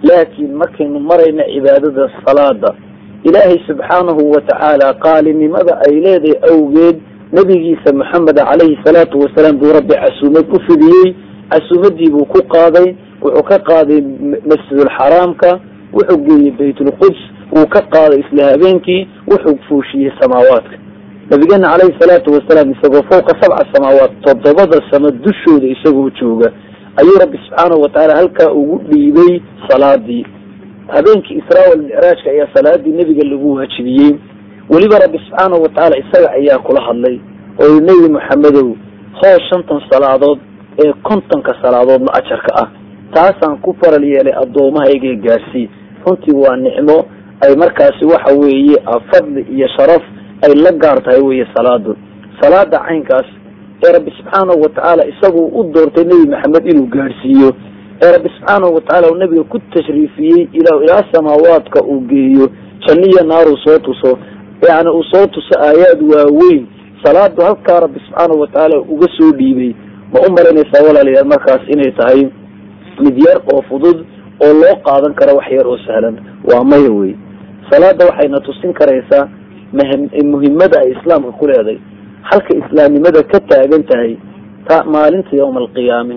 laakiin markaynu marayna cibaadada salaada ilaahay subxaanahu watacaala qaalinimada ay leedahay awgeed nabigiisa maxameda calayhi salaatu wasalaam buu rabbi casuumad u fidiyey casuumadii buu ku qaaday wuxuu ka qaaday masjidulxaraamka wuxuu geeyey baytulquds wuu ka qaaday isla habeenkii wuxuu fuushiyey samaawaadka. Nabigeena calayhi salaatu wasalaam isagoo fawqa sabca samaawaat toddobada samo dushooda isagoo jooga ayuu rabbi subxaanahu watacaala halkaa ugu dhiibay salaadii habeenkii israa wal micraajka ayaa salaadii nebiga lagu waajibiyey. Weliba rabbi subxaanahu watacaala isaga ayaa kula hadlay oo nebi maxamedow hoos shantan salaadood ee kontonka salaadoodna ajarka ah. Taasaan ku faral yeelay addoomahaygee gaarsii runtii waa nicmo. Ay markaasi waxa weeye fadli iyo sharaf ay la gaar tahay weye salaadu salaada caynkaas ee rabbi subxaanahu watacaala isagu u doortay nebi maxamed inuu gaadhsiiyo ee rabbi subxaanahu watacaala uu nabiga ku tashriifiyey ilaa ilaa samaawaadka uu geeyo janniyo naaruu soo tuso yani uu soo tuso aayaad waaweyn. Salaadu halkaa rabbi subxaanahu watacaala uga soo dhiibay. Ma u malaynaysaa walaalayaal markaas inay tahay mid yar oo fudud oo loo qaadan karo wax yar oo sahlan. Waa maya wey. Salaada waxayna tusin karaysaa muhimada ay islaamka ku leeday halka islaamnimada ka taagan tahay ta maalinta yawma alqiyaame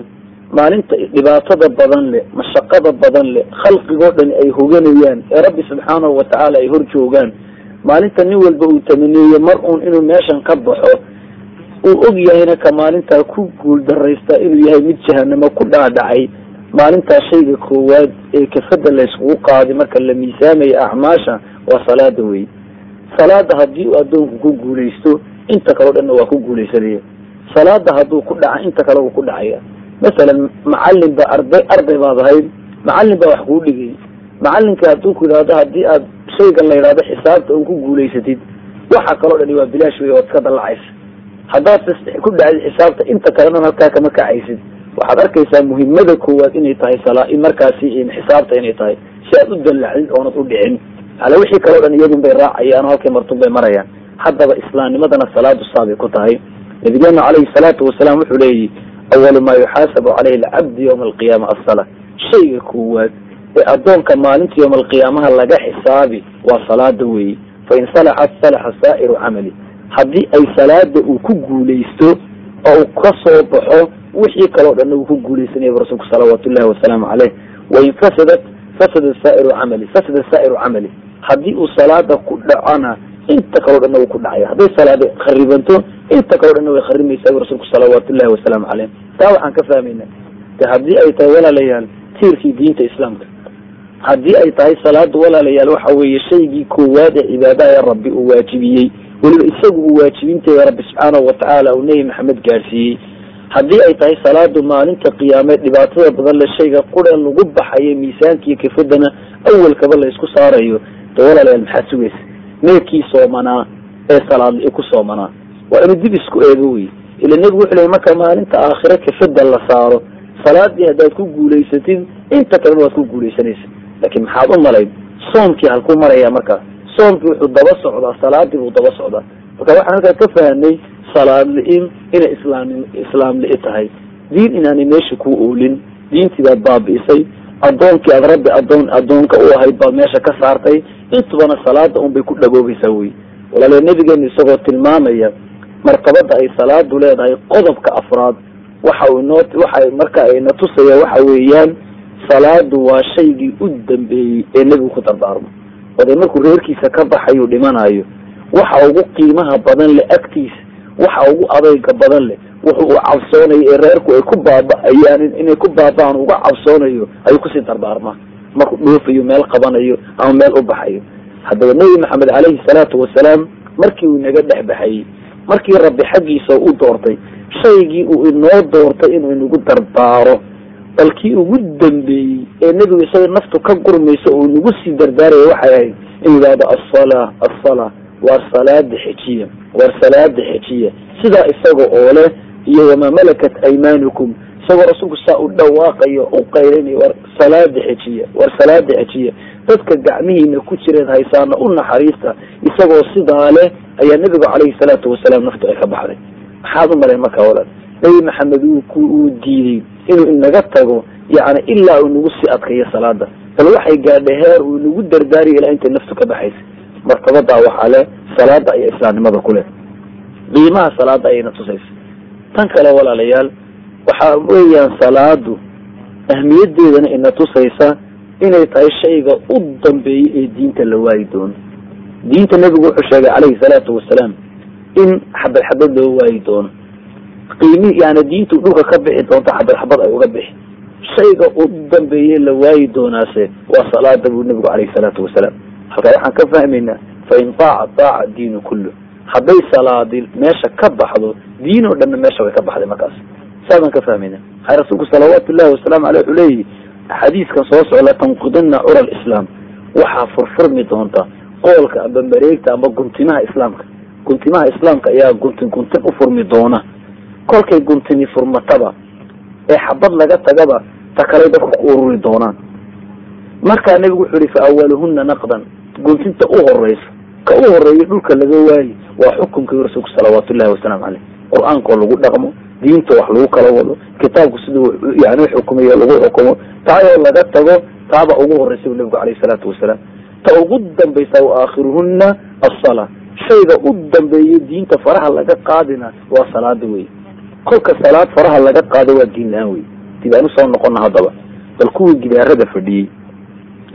maalinta dhibaatada badan leh mashaqada badan leh khalqigoo dhan ay hoganayaan ee rabbi subxaanahu watacaala ay hor joogaan. Maalinta nin walba uu tamaneeyo mar uun inuu meeshan ka baxo uu og yahayna ka maalintaa ku guul daraystaa inuu yahay mid jahanamo ku dhaadhacay. Maalintaa shayga koowaad ee kafada layskugu qaaday marka la miisaamaya acmaasha waa salaada wey salaada haddii uu addoonku ku guulaysto inta kaleo dhanna waa ku guulaysanaya. Salaada hadduu ku dhaca inta kale uu ku dhacaya masalan macalin ba arday arday baad ahayd macalin baa wax kuu dhigay. Macalinka hadduu ku yidhaahdo haddii aad shaygan la yidhahdo xisaabta un ku guulaysatid waxa kaloo dhani waa bilaash wey ood ka dallacaysa. Haddaad ku dhacdid xisaabta inta kalena halkaa kama kacaysid. Waxaad arkaysaa muhimada koowaad inay tahay sala markaasi xisaabta inay tahay. Si aad u dallacdid oonad u dhicin. Ala wixii kaleo dhan iyadun bay raacayaan oo halkay martun bay marayaan. Haddaba islaamnimadana salaadu saabay ku tahay. Nabigeenu calayhi salaatu wasalaam wuxuu leeyihi awalu maa yuxaasabu caleyhi alcabdu yawma alqiyaama asala shayga koowaad ee addoonka maalinta yawma alqiyaamaha laga xisaabi waa salaada weeye. Fain salaxat salaxa saa'iru camali. Haddii ay salaada uu ku guulaysto oo uu ka soo baxo wixii kaleo dhanna uu ku guulaysanaya bu rasuulku salawaatu ullahi wasalaamu caleyh wain fasadat fasada saa'iru camali fasada saa'iru camali. Haddii uu salaada ku dhacona inta kaleo dhanna wuu ku dhacaya. Hadday salaada kharibanto inta kaleo dhanna way kharimaysaa bu rasuulku salawaatu ullahi wasalaamu caleyh taa waxaan ka fahmayna de haddii ay tahay walaalayaal tiirkii diinta islaamka. Haddii ay tahay salaada walaalayaal waxa weeye shaygii koowaad ee cibaadaha rabbi uu waajibiyey. Weliba isagu uu waajibinteeda rabbi subxaanahu watacaala uu nebi maxamed gaadhsiiyey haddii ay tahay salaadu maalinta qiyaameed dhibaatada badan le shayga qura lagu baxayo miisaankiiyo kafadana awalkaba la isku saarayo. De walaalayaal maxaad sugaysa neefkii soomanaa ee salaadli ku soomanaa waa inuu dib isku eego wey ila nebigu wuxuu ley marka maalinta aakhire kafada la saaro salaadii haddaad ku guulaysatid inta kalena waad ku guulaysanaysa laakiin maxaad u malayd soomkii halkuu maraya markaa. Soomkii wuxuu daba socdaa salaadii buu daba socdaa. Marka waxaan halkaa ka fahanay salaad li-in inay islaam islaam li-i tahay. Diin inaanay meesha ku oolin diintii baad baabi'isay addoonkii aad rabbi adoon addoonka u ahayd baad meesha ka saartay. Intubana salaada un bay ku dhagoobaysaa wey walaale nabigeenu isagoo tilmaamaya martabada ay salaadu leedahay qodobka afraad. Waxa uu inoo waxa marka ayna tusaya waxa weeyaan salaadu waa shaygii u dambeeyey ee nebigu ku dardaarmo. Oday markuu reerkiisa ka baxayu dhimanayo waxa ugu qiimaha badan leh agtiisa waxa ugu adayga badan leh wuxu uu cabsoonayo ee reerku ay ku baaba'ayaan inay ku baaba'aan uga cabsoonayo ayuu ku sii dardaarmaa. Markuu dhoofayo meel qabanayo ama meel u baxayo. Haddaba nebi maxamed caleyhi salaatu wasalaam markii uu inaga dhex baxayey markii rabbi xaggiisa u doortay shaygii uu inoo doortay inuu inagu dardaaro. Balkii ugu dambeeyey ee nebigu isaga naftu ka gurmayso oo inagu sii dardaaraya waxay ahayd in yidhaahdo asala asala waar salaada xejiya waar salaada xejiya sidaa isaga oo leh iyo wamaa malakat aymaanukum. Isagoo rasuulku saa u dhawaaqayo u qaylinayo war salaada xejiya war salaada xejiya dadka gacmihiina ku jireed haysaana u naxariista isagoo sidaa leh ayaa nebigu calayhi salaatu wasalaam naftu ay ka baxday. Maxaad u malayn markaa walaal? Nebi maxamed uu diiday inuu inaga tago yani ilaa uu nagu sii adkayo salaada bal waxay gaadhay heer uu inagu dardaariyo ilaa intay naftu ka baxaysa. Martabadaa waxaa leh salaada ayaa islaamnimada ku leh. Qiimaha salaada ayayna tusaysa tan kale walaalayaal waxa weeyaan salaadu ahmiyadeedana ina tusaysa inay tahay shayga u dambeeyey ee diinta la waayi doono. Diinta nebigu wuxuu sheegay calayhi salaatu wasalaam in xabad xabad loo waayi doono. Qiimi yani diintu dhulka ka bixi doonto xabad xabad ay uga bixi. Shayga u dambeeye la waayi doonaase waa salaada buu nebigu calayhi salaatu wasalaam. Halkaa waxaan ka fahmaynaa fain taaca taaca diinu kullu hadday salaadi meesha ka baxdo diin oo dhanna meesha way ka baxday markaas. Saasaan ka fahmayna hay rasuulku salawaatu llahi wasalaamu aleyh wuxuu leeyihi xadiiskan soo socda tanqudina cura lislaam waxaa furfurmi doonta qoolka amba mareegta amba guntimaha islaamka. Guntimaha islaamka ayaa guntin guntin u furmi doona. Kolkay guntini furmataba ee xabad laga tagaba ta kaley dadku ku ururi doonaan. Markaa nebigu wuxuu yihi fa awaluhuna naqdan. Guntinta u horeysa ka u horreeya dhulka laga waayi waa xukumkii rasuulku salawaatu llahi wasalaamu caleyh. Qur'aankoo lagu dhaqmo diinta wax lagu kala wado kitaabku siduu yani uxukumayo lagu xukumo taayoo laga tago taaba ugu horreysay nabigu caleyhi salaatu wasalaam. Ta ugu dambaysa wa aakhiruhuna asala shayga u dambeeya diinta faraha laga qaadina waa salaada wey kolka salaad faraha laga qaado waa diin la'aan wey dib u soo noqona haddaba. Bal kuwii gidaarada fadhiyey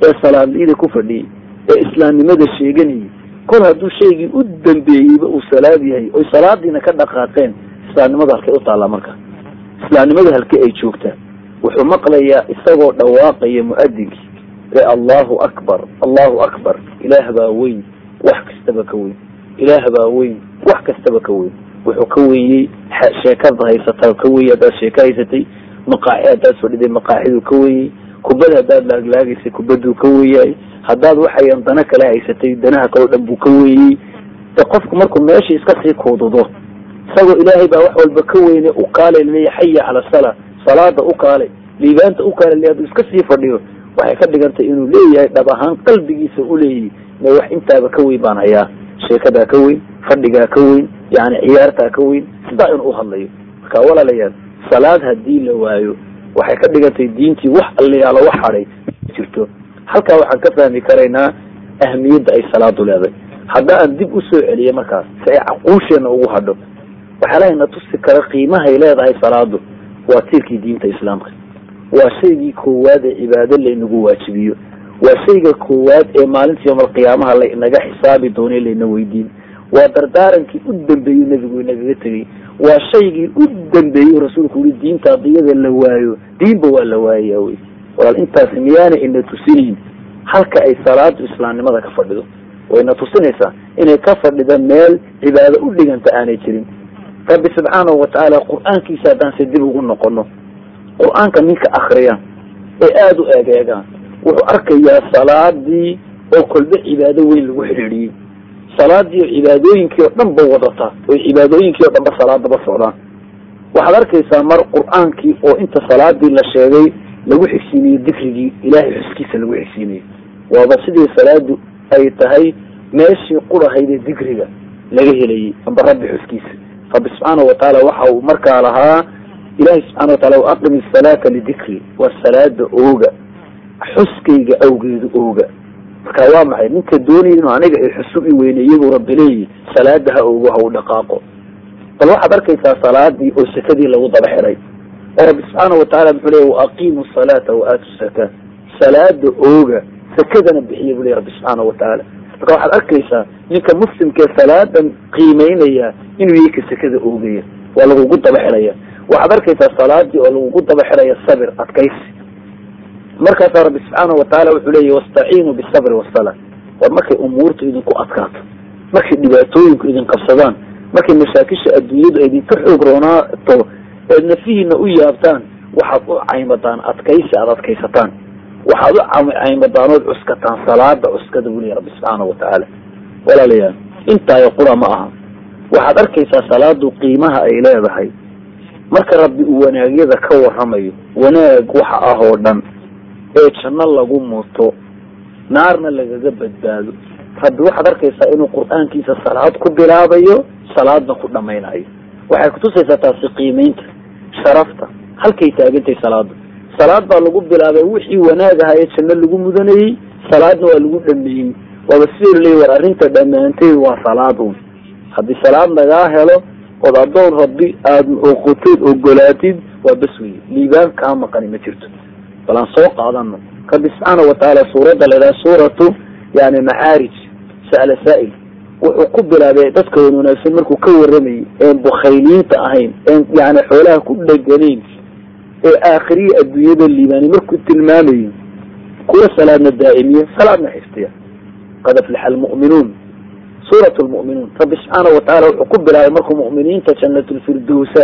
ee salaadliida ku fadhiyey ee islaamnimada sheeganayay kol hadduu shaygii u dambeeyeyba uu salaad yahay oy salaadiina ka dhaqaaqeen islaamnimada halkay u taallaa marka. Islaamnimada halkee ay joogtaa wuxuu maqlayaa isagoo dhawaaqaya mu'adinkii ee allahu akbar allahu akbar ilaah baa weyn wax kastaba ka weyn ilaah baa weyn wax kastaba ka weyn. Wuxuu ka weeyey sheekada haysataa ka weeyey haddaad sheeko haysatay maqaaxi haddaad fadhiday maqaaxiduu ka weeyey kubad haddaad laaglaagaysay kubaduu ka weeyahay haddaad waxayan dana kale haysatay danaha kaleo dhan buu ka weeyey. De qofku markuu meesha iska sii kuududo isagoo ilaahay baa wax walba ka weyne u kaalay xaya cala sala salaada u kaalay liibaanta u kaalay le iska sii fadhiyo waxay ka dhigantay inuu leeyahay dhab ahaan qalbigiisa u leeyahay me wax intaaba ka weyn baan hayaa sheekadaa ka weyn fadhigaa ka weyn yani ciyaartaa ka weyn sidaa inuu uhadlayo marka walaalayaal salaad haddii la waayo waxay ka dhigantay diintii wax allayaalo wax hadhay jirto halkaa waxaan ka fahmi karaynaa ahmiyadda ay salaadu leedahay hadda aan dib u soo celiya markaas si ay caquusheena ugu hadho waxyaalaha na tusi kara qiimahay leedahay salaadu. Waa tiirkii diinta islaamka. Waa shaygii koowaad ee cibaado laynagu waajibiyo. Waa shayga koowaad ee maalinta yoomalqiyaamaha la inaga xisaabi doone layna weydiin. Waa dardaarankii u dambeeyey nebigu inagaga tegey. Waa shaygii u dambeeyey rasuulku yii diinta hadiyada la waayo diinba waa la waayaya wey walaal intaasi miyaana ina tusinayn halka ay salaadu islaamnimada ka fadhido wayna tusinaysaa inay ka fadhido meel cibaado u dhiganta aanay jirin. Rabbi subxaanahu watacaala qur'aankiisa haddaan se dib ugu noqono qur'aanka ninka akriya ee aada u eegeegaan wuxuu arkayaa salaadii oo kolba cibaado weyn lagu xidhiidhiyey salaadii oo cibaadooyinkii oo dhan ba wadata oo cibaadooyinkii oo dhan ba salaadaba socdaan. Waxaad arkaysaa mar qur'aankii oo inta salaadii la sheegay lagu xigsiinayey dikrigii ilaahay xuskiisa lagu xigsiinayey waaba sidii salaadu ay tahay meeshii qurahaydee dikriga laga helayey amba rabbi xuskiisa. Rabbi subxaanahu watacaala waxa uu markaa lahaa ilahi subxana wataala wa aqim isalaata lidikri waa salaada ooga xuskayga awgeedu ooga. Marka waa maxay? Ninka doonaya inuu aniga ay xusub i weyneeye buu rabbi leeyihi salaada ha oogo ha u dhaqaaqo. Bal waxaad arkaysaa salaadii oo sakadii lagu daba xiray oo rabbi subxaana wataala muxuu leeya waaqiimu salaata wa aatu saka salaada ooga sakadana bixiya buu leya rabbi subxaana watacaala marka waxaad arkaysaa ninka muslimkee salaadan qiimeynaya inuu yahay ka sakada oogaya waa lagugu daba xiraya. Waxaad arkaysaa salaadii oo lagugu daba xiraya sabir adkaysi. Markaasaa rabbi subxaana watacaala wuxuu leeyahy wastaciinuu bisabri wasala war markay umuurtu idinku adkaato markay dhibaatooyinku idin qabsadaan markay mashaakisha adduunyadu idinka xoog roonaato eed nafihiina u yaabtaan waxaad u caymadaan adkaysi aada adkaysataan. Waxaad u caymadaan ood cuskataan salaada cuskada buu leeyahy rabbi subxaana watacaala walaalayaal intaayo qura ma aha. Waxaad arkaysaa salaadu qiimaha ay leedahay. Marka rabbi uu wanaagyada ka waramayo wanaag waxa ah oo dhan ee janno lagu muto naarna lagaga badbaado. Rabbi waxaad arkaysaa inuu qur'aankiisa salaad ku bilaabayo salaadna ku dhamaynayo waxay kutusaysaa taasi qiimeynta sharafta. Halkay taagantahay salaada salaad baa lagu bilaabay wixii wanaag ahaa ee janno lagu mudanayey salaadna waa lagu dhameeyey waaba sidoo laleeya war arrinta dhammaanteed waa salaad un haddii salaad lagaa helo ood addoon rabbi aada oqoteed ogolaatid waa bas weye liibaan kaa maqani ma jirto. Bal aan soo qaadano rabbi subxaana watacaala suuradda la idhaha suuratu yani macaarij sa'la saa'il wuxuu ku bilaabay dadka wan wanaagsan markuu ka waramayay een bukhayliinta ahayn een yani xoolaha ku dheganayn ee aakhiriya adduunyada liibaani markuu tilmaamayo kuwa salaadna daa'imiya salaadna xiftiya qad aflaxa almu'minuun suurat lmu'minuun rabbi subxaana watacaala wuxuu ku bilaabay markuu mu'miniinta jannatulfirdowsa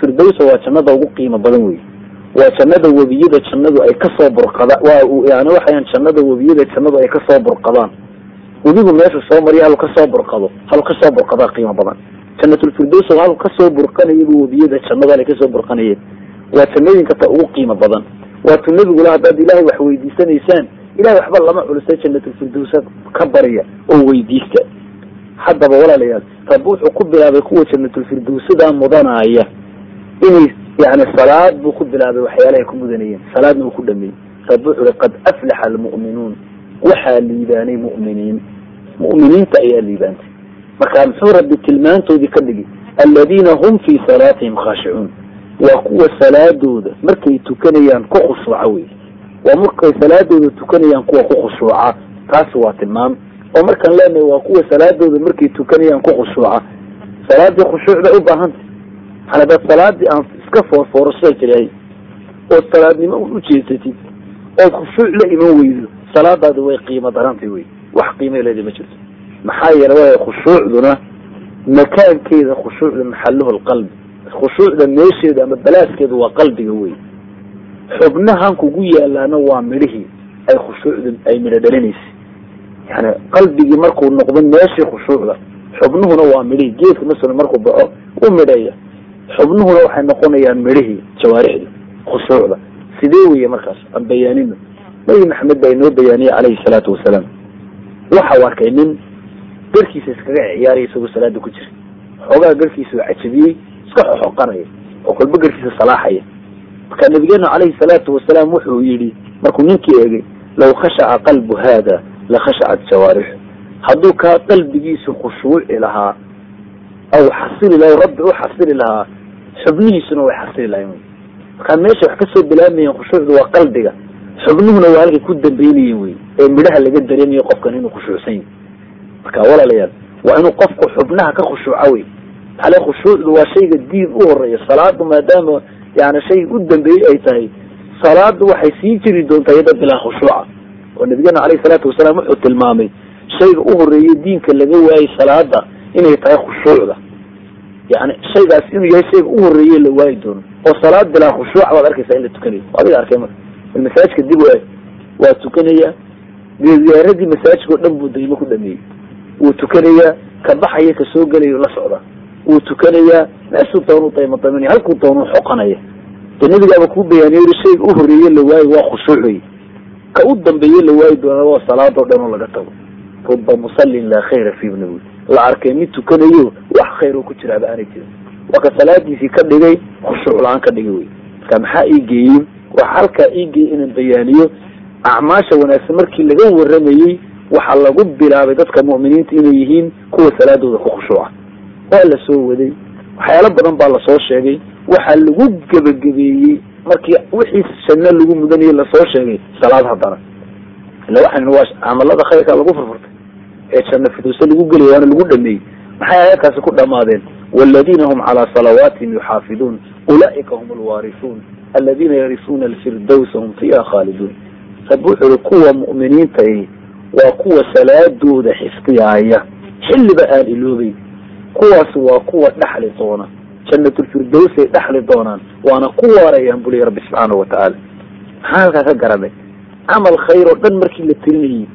firdowsa waa jannada ugu qiimo badan wey waa jannada webiyada jannadu ay ka soo burqada waa yani waxayan jannada webiyada jannadu ay ka soo burqadaan webigu meeshu soo mariya halu ka soo burqado halu ka soo burqadaa qiimo badan. Jannatulfirdows halu ka soo burqanayaba webiyada jannada ay ka soo burqanayeen. Waa jannooyinka ta ugu qiimo badan. Waatuu nebigula haddaad ilaahay wax weydiisanaysaan ilahay waxba lama culisa jannatulfirdowsa ka barya oo weydiista. Haddaba walaalayaal rabbi wuxuu ku bilaabay kuwa jannatulfirdowsadaa mudanaya. Inay yani salaad buu ku bilaabay waxyaalahay ku mudanayeen salaadna uu ku dhameeyey rabbi wuxu uhi qad aflaxa almu'minuun waxaa liibaanay mu'miniin. Mu'miniinta ayaa liibaantay. Marka muxuu rabbi tilmaantoodii ka dhigi aladiina hum fii salaatihim khaashicuun waa kuwa salaadooda markay tukanayaan ku khushuuca wey waa markay salaadooda tukanayaan kuwa ku khushuuca. Taasi waa tilmaam. Oo markaan leenahay waa kuwa salaadooda markay tukanayaan ku khushuuca. Salaadii khushuuc u baahantay maxaa hadaad salaadii aan iska foorfoorasada jirahay ood salaadnimo u jeesatid ood khushuuc la iman weydo salaadaadi way qiimo darantay wey. Wax qiimay ma jirto. Maxaa yeele waay khushuucduna makaankeeda khushuucda maxaluhu lqalbi khushuucda meesheeda ama balaaskeedu waa qalbiga wey. Xubnahan kugu yaalaana waa midhihii. Ay khushuucdu ay midho dhalinaysay yani qalbigii markuu noqdo meeshii khushuucda xubnuhuna waa midhihii. Geedka masalan markuu baxo u midhaya xubnuhuna waxay noqonayaan midhihii jawaarixda khushuucda. Sidee weye markaas? Aan bayaanino nabi maxamed baa inoo bayaaniyey calayhi salaatu wasalaam. Waxau arkay nin garkiisa iskaga ciyaaraya isagoo salaada ku jira xoogaa garkiisa waa cajabiyey iska xoxoqanaya oo kolba garkiisa salaaxaya marka nabigeenu calayhi salaatu wasalaam wuxuu yidhi markuu ninkii eegay law khashaca qalbu haada la khashacat jawaarixu hadduu kaa qalbigiisu khushuuci lahaa aw xasili laha rabbi u xasili lahaa xubnihiisuna way xasili lahayn. Markaa meesha wax ka soo bilaamayeen khushuucdu waa qalbiga xubnuhuna waa halkay ku dambeynayeen wey ee midhaha laga dareemayo qofkan inuu khushuucsan marka walaalayaal waa inuu qofku xubnaha ka khushuuca wey maxale khushuucdu waa shayga diin u horreeya salaadu maadaama yani shay u dambeeyey ay tahay salaadu waxay sii jiri doontaa iyada bilaa khushuuca. Oo nabigeena caleyhi salaatu wasalaam wuxuu tilmaamay shayga u horeeyey diinka laga waayey salaada inay tahay khushuucda. Yani shaygaas inuu yahay shayga u horeeye la waayi doono. Oo salaad bilaa khushuuc baad arkaysaa in la tukanayo adiga arkay marka masaajidka dib waa tukanaya. Ziyaaradii masaajidka o dhan buu daymo ku dhameeyey wuu tukanayaa ka baxaya ka soo la socda. Wuu tukanayaa meeshuu doonu daymodaminaya halkuu doonu xoqanaya de nabigaaba kuu bayaaniyo yiri shayga u horeeye la waayo waa khushuuc wey ka u dambeeye la waayi doona waa salaadoo dhan oo laga tago. Ruba musallin laa khayra fi nabi la arkay mid tukanayo wax khayr ku jiraaba aanay jirin. Waa ka salaadiisii ka dhigay khushuuc la'aan ka dhigay wey. Marka maxaa ii geeyey waxa halkaa ii geeyey inaan bayaaniyo. Acmaasha wanaagsan markii laga waramayey waxaa lagu bilaabay dadka mu'miniinta inay yihiin kuwa salaadooda ku khushuuca waa la soo waday. Waxyaalo badan baa la soo sheegay. Waxaa lagu gebagabeeyey markii wixii janno lagu mudanayay la soo sheegay salaad haddana. Ila waxaan waa camalada khayrka lagu furfurtay ee janno fiduuse lagu gelaya waana lagu dhameeyey. Maxay aayadkaasi ku dhamaadeen waladiina hum calaa salawaatihim yuxaafiduun. Ulaa'ika hum alwaarisuun aladiina yarisuuna alfirdowsa hum fiiha khaaliduun rabbi wuxuu uri kuwa mu'miniinta waa kuwa salaadooda xifdiyaaya xilliba aan iloobay kuwaas waa kuwa dhaxli doona jannatulfirdowsay dhaxli doonaan waana ku waarayaan buliya rabbi subxaana watacaala maxaa halkaa ka garanay camal khayr oo dhan markii la tirinayay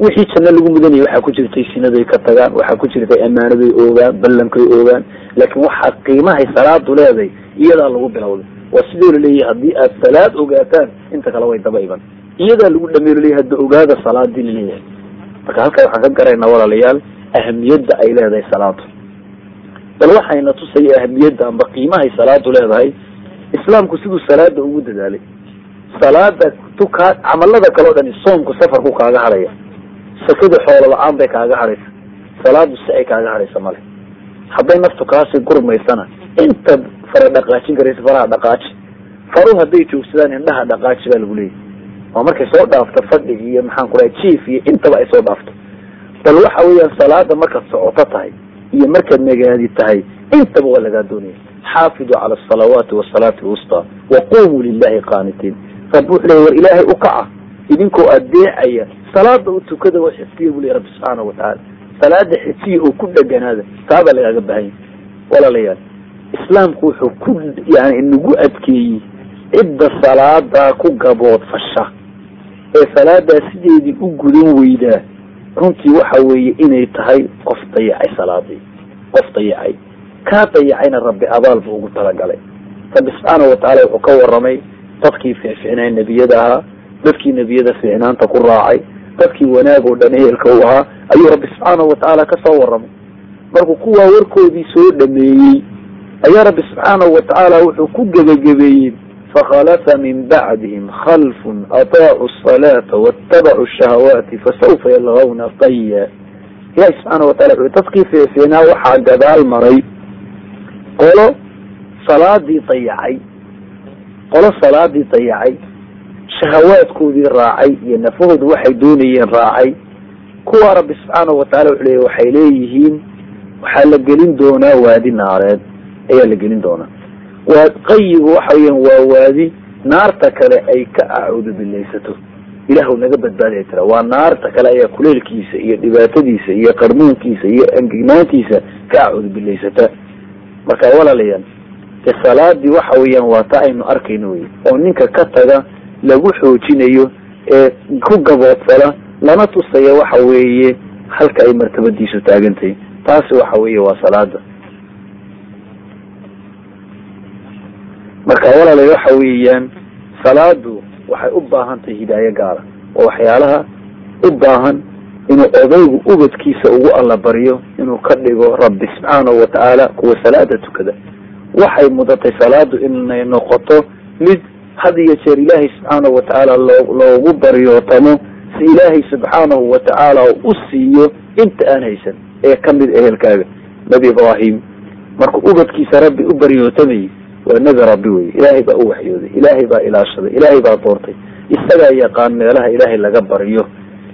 wixii janno lagu mudanayay waxaa ku jirtay sinaday ka tagaan waxaa ku jirtay ammaanaday oogaan ballankay oogaan laakiin waxaa qiimahay salaadu leedahay iyadaa lagu bilowday waa sidoo la leeyahay haddii aad salaad ogaataan inta kale way daba iban iyadaa lagu dhameey la leeyahay hadda ogaada salaadii la leeyahay marka halkaa waxaan ka garaynaa walaalayaal ahamiyadda ay leedahay salaadu bal waxayna tusaya ahamiyadda amba qiimahay salaadu leedahay islaamku siduu salaada ugu dadaalay. Salaada tukaa camalada kale o dhani soomku safarku kaaga hadhaya. Sakada xoolo la'aan bay kaaga hadhaysa. Salaadu si ay kaaga hadhaysa male hadday naftu kaasi gurmaysana intaad fara dhaqaajin karaysa faraha dhaqaaji. Faruhu hadday joogsadaan indhaha dhaqaaji baa lagu leeyahy waa markay soo dhaafto fadhi iyo maxaan kuraha jief iyo intaba ay soo dhaafto. Bal waxa weeyaan salaada markaad socoto tahay iyo markaad nagaadi tahay intaba waa lagaa doonaya xaafiduu cala asalawaati wasalaati alwustaa waqumuu lilahi qaanitiin. Rabbi wuxu leey war ilaahay u kaca idinkoo adeecaya salaada u tukada oo xifdiya bu ley rabbi subxaana watacaala salaada xifdiya oo ku dheganaada taabaa lagaaga bahanya walaalayaal islaamku wuxuu ku yani nagu adkeeyey cidda salaadaa ku gabood fasha. Ee salaadaa sideedii u gudan weydaa runtii waxa weeye inay tahay qof dayacay salaadii qof dayacay. Kaa dayacayna rabbi abaal buu ugu talagalay. Rabbi subxaana watacaala wuxuu ka waramay dadkii fiicfiicnaa nebiyada ahaa dadkii nebiyada fiicnaanta ku raacay dadkii wanaag oo dhan ehelka u ahaa ayuu rabbi subxaana watacaala ka soo waramay markuu kuwaa warkoodii soo dhameeyey ayaa rabbi subxaana watacaala wuxuu ku gebagabeeyey fakhalafa min bacdihim khalfun ataacuu asalaata waاtabacuu shahawaati fasawfa yalgawna qaya ilahi subxaana watala wuxu dadkii feefeenaa waxaa gadaal maray. Qolo salaadii dayacay qolo salaadii dayacay shahawaadkoodii raacay iyo nafahoodu waxay doonayeen raacay. Kuwa rabbi subxaana wataala wuxuu leeya waxay leeyihiin waxaa la gelin doonaa waadi naareed ayaa la gelin doonaa waa qayigu waxa weeyaan waa waadi naarta kale ay ka acuudu bilaysato ilaahu naga badbaadaya tira waa naarta kale ayaa kuleelkiisa iyo dhibaatadiisa iyo qarmuunkiisa iyo angegnaantiisa ka acuudu bilaysata marka walaalayaal de salaadii waxa weeyaan waa ta aynu arkayno wey oo ninka ka taga lagu xoojinayo ee ku gaboodsada lana tusaya waxa weeye halka ay martabadiisu taagantahay taasi waxa weeye waa salaada marka walaalay waxa weeyaan salaadu waxay u baahan tahay hidaayo gaara oo waxyaalaha u baahan inuu odaygu ubadkiisa ugu allabaryo inuu ka dhigo rabbi subxaanahu watacaala kuwa salaada tukada. Waxay mudatay salaadu inay noqoto mid had iyo jeer ilaahay subxaanahu watacaala loo loogu baryootamo si ilaahay subxaanahu watacaala u siiyo inta aan haysan ee ka mid ehelkaaga. Nebi ibraahim markuu ubadkiisa rabbi u baryootamayay waa nebi rabbi wey ilaahay baa u waxyooday. Ilaahay baa ilaashaday ilaahay baa doortay. Isagaa yaqaan meelaha ilaahay laga baryo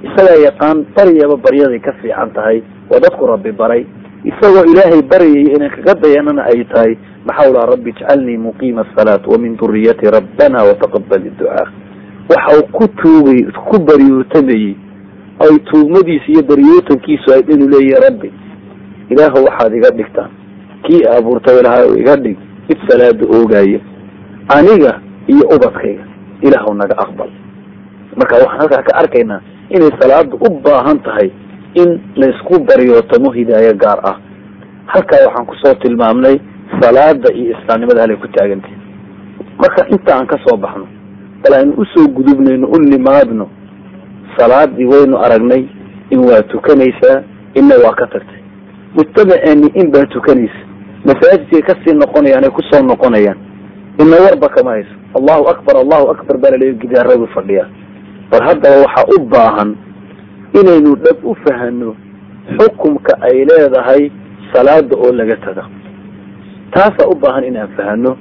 isagaa yaqaan baryaba baryaday ka fiican tahay. Waa dadku rabbi baray. Isagoo ilaahay baryaya inaan kaga dayanana ay tahay. Maxawlaa rabbi ijcalnii muqiima asalaat wa min duriyati rabbana wataqabal idducaa waxa uu ku tuugay ku baryootamayey ay tuugmadiisa iyo baryootankiisu ayd inuu leeyahay rabbi ilaahu waxaad iga dhigtaan kii abuurtay lahaa iga dhig mid salaada oogaya aniga iyo ubadkayga. Ilaahu naga aqbal. Marka waxaan halkaa ka arkaynaa inay salaadu u baahan tahay in laysku baryootamo hidaayo gaar ah. Halkaa waxaan ku soo tilmaamnay salaada iyo islaamnimada halay ku taagantahay. Marka inta aan ka soo baxno bal aynu u soo gudubnayno u nimaadno salaadii waynu aragnay in waa tukanaysaa inna waa ka tagtay. Mujtamaceeni in baa tukanaysa masaajidkay ka sii noqonayaan ay ku soo noqonayaan. Ina warba kama hayso. Allahu akbar allahu akbar baa laleeya gidaaradu fadhiyaa bal haddaba waxaa u baahan inaynu dhab u fahano xukumka ay leedahay salaada oo laga taga taasaa u baahan inaan fahano.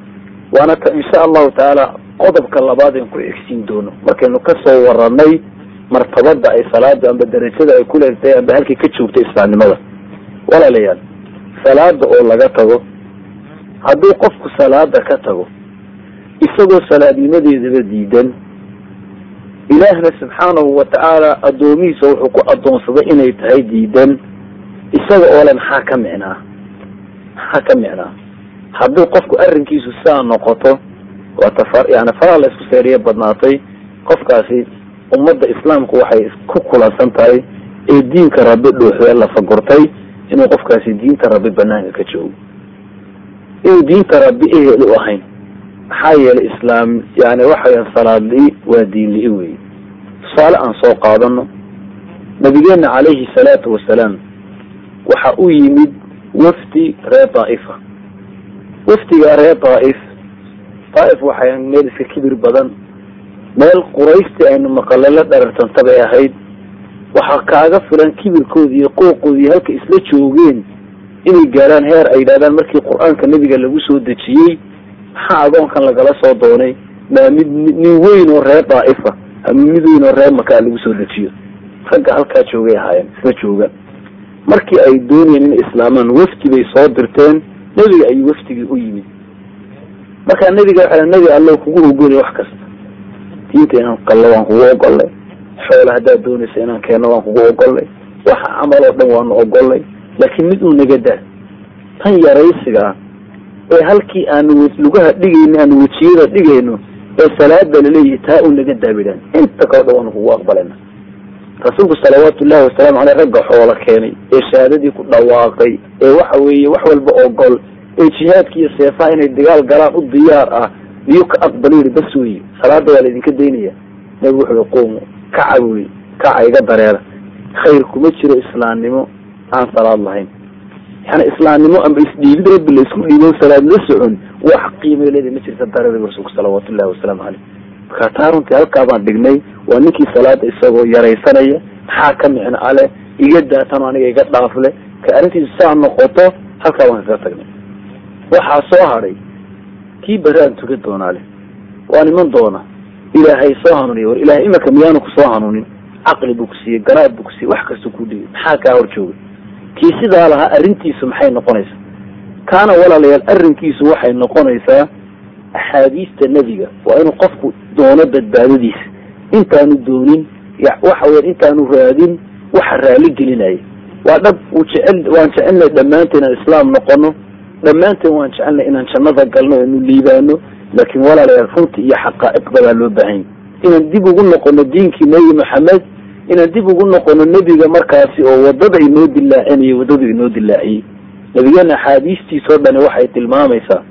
Waana ta insha allahu tacaala qodobka labaad aan ku xigsiin doono. Markaynu ka soo waranay martabada ay salaada amba darajada ay ku leegtahay amba halkay ka joogta islaamnimada. Walaalayaal salaada oo laga tago. Hadduu qofku salaada ka tago isagoo salaadnimadeedaba diidan. Ilaahna subxaanahu watacaala addoomihiisa wuxuu ku addoonsaday inay tahay diidan. Isaga oo le maxaa ka micnaa maxaa ka micnaa hadduu qofku arrinkiisu sidaa noqoto waata fa yani faraha la isku seeriye badnaatay qofkaasi ummadda islaamku waxay ku kulansan tahay ee diinka rabbi dhuuxdee la fagurtay inuu qofkaasi diinta rabbi banaanka ka joogo. Inuu diinta rabbi ehel u ahayn. Maxaa yeelay islaam yani waxaweya salaadli waa diinli'i weeye. Tusaale aan soo qaadano nabigeena calayhi salaatu wasalaam waxa u yimid wafdi reer daa'ifa wafdiga reer daa'if daa'if waxay meel iska kibir badan. Meel quraystii aynu maqale la dharartanta bay ahayd waxaa kaaga filan kibirkoodi iyo qooqoodii halka isla joogeen inay gaaraan heer ay yidhahdaan markii qur'aanka nebiga lagu soo dejiyey maxaa agoonkan lagala soo doonay? Maa mid nin weyn oo reer daa'ifa ama mid weyn oo reer makaa lagu soo dejiyo. Ragga halkaa joogay ahaayeen isla jooga. Markii ay doonayeen inay islaamaan wafdi bay soo dirteen nebiga ayuu wafdigii u yimid. Markaa nebiga waxa nebi alla kugu ogolay wax kasta. Diinta qallo waan kugu ogolnay xoola haddaad doonaysa inaan keenno waan kugu ogolnay. Waxa camal oo dhan waanu ogolnay. Laakiin mid uu naga daa tan yaraysigaa ee halkii aanu lugaha dhigayno aanu wejiyada dhigayno ee salaada la leeyahay taa uu naga daabidhaan inta kale dhan waanu kugu aqbalayna rasuulku salawaatu ullahi wasalaamu caleyh ragga xoola keenay ee shahaadadii ku dhawaaqay ee waxa weeye wax walba ogol ee jihaadki iyo seefaha inay dagaal galaan u diyaar ah miyuu ka aqbalo yidhi bas weeye salaada waa laydinka daynaya. Nabigu wuxu uhi quumu kaca buyi kaca iga dareera. Khayr kuma jiro islaamnimo aan salaad lahayn. Yani islaamnimo amba isdhiibid rabbi la isku dhiibo salaad la socon wax qiimay leeda ma jirta daradiga rasuulka salawaatu ullahi wasalaamu caleyh marka taa runtii halkaa baan dhignay waa ninkii salaada isagoo yaraysanaya maxaa ka micno ale iga daatan aniga iga dhaafle ka arrintiisu saa noqoto halkaa baan kaga tagnay. Waxaa soo hadhay kii beri aan tukan doonaa leh waan iman doona ilaahay soo hanuuniya war ilahay imika miyaanu ku soo hanuunin? Caqli buu ku siiyey garaad buu ku wax kasta ku dhigay. Maxaa kaa hor joogay? Kii sidaa lahaa arrintiisu maxay noqonaysaa? Kaana walaalayaal arrinkiisu waxay noqonaysaa axaadiista nebiga. Waa inuu qofku doono badbaadadiisa. Intaanu doonin waxa weya intaanu raadin waxa raali gelinaya waa dhab uu jecel waan jecelnay dhammaanteen inaan islaam noqono. Dhammaanteen waan jecelnay inaan jannada galno inu liibaano laakiin walaalayaal runti iyo xaqaa'iqda baa loo baahanya inaan dib ugu noqono diinkii nebi maxamed inaan dib ugu noqono nebiga markaasi oo waddada inoo dilaacinaya waddadu inoo dilaaciyey nebigeena axaadiistiisoo dhani waxay tilmaamaysaa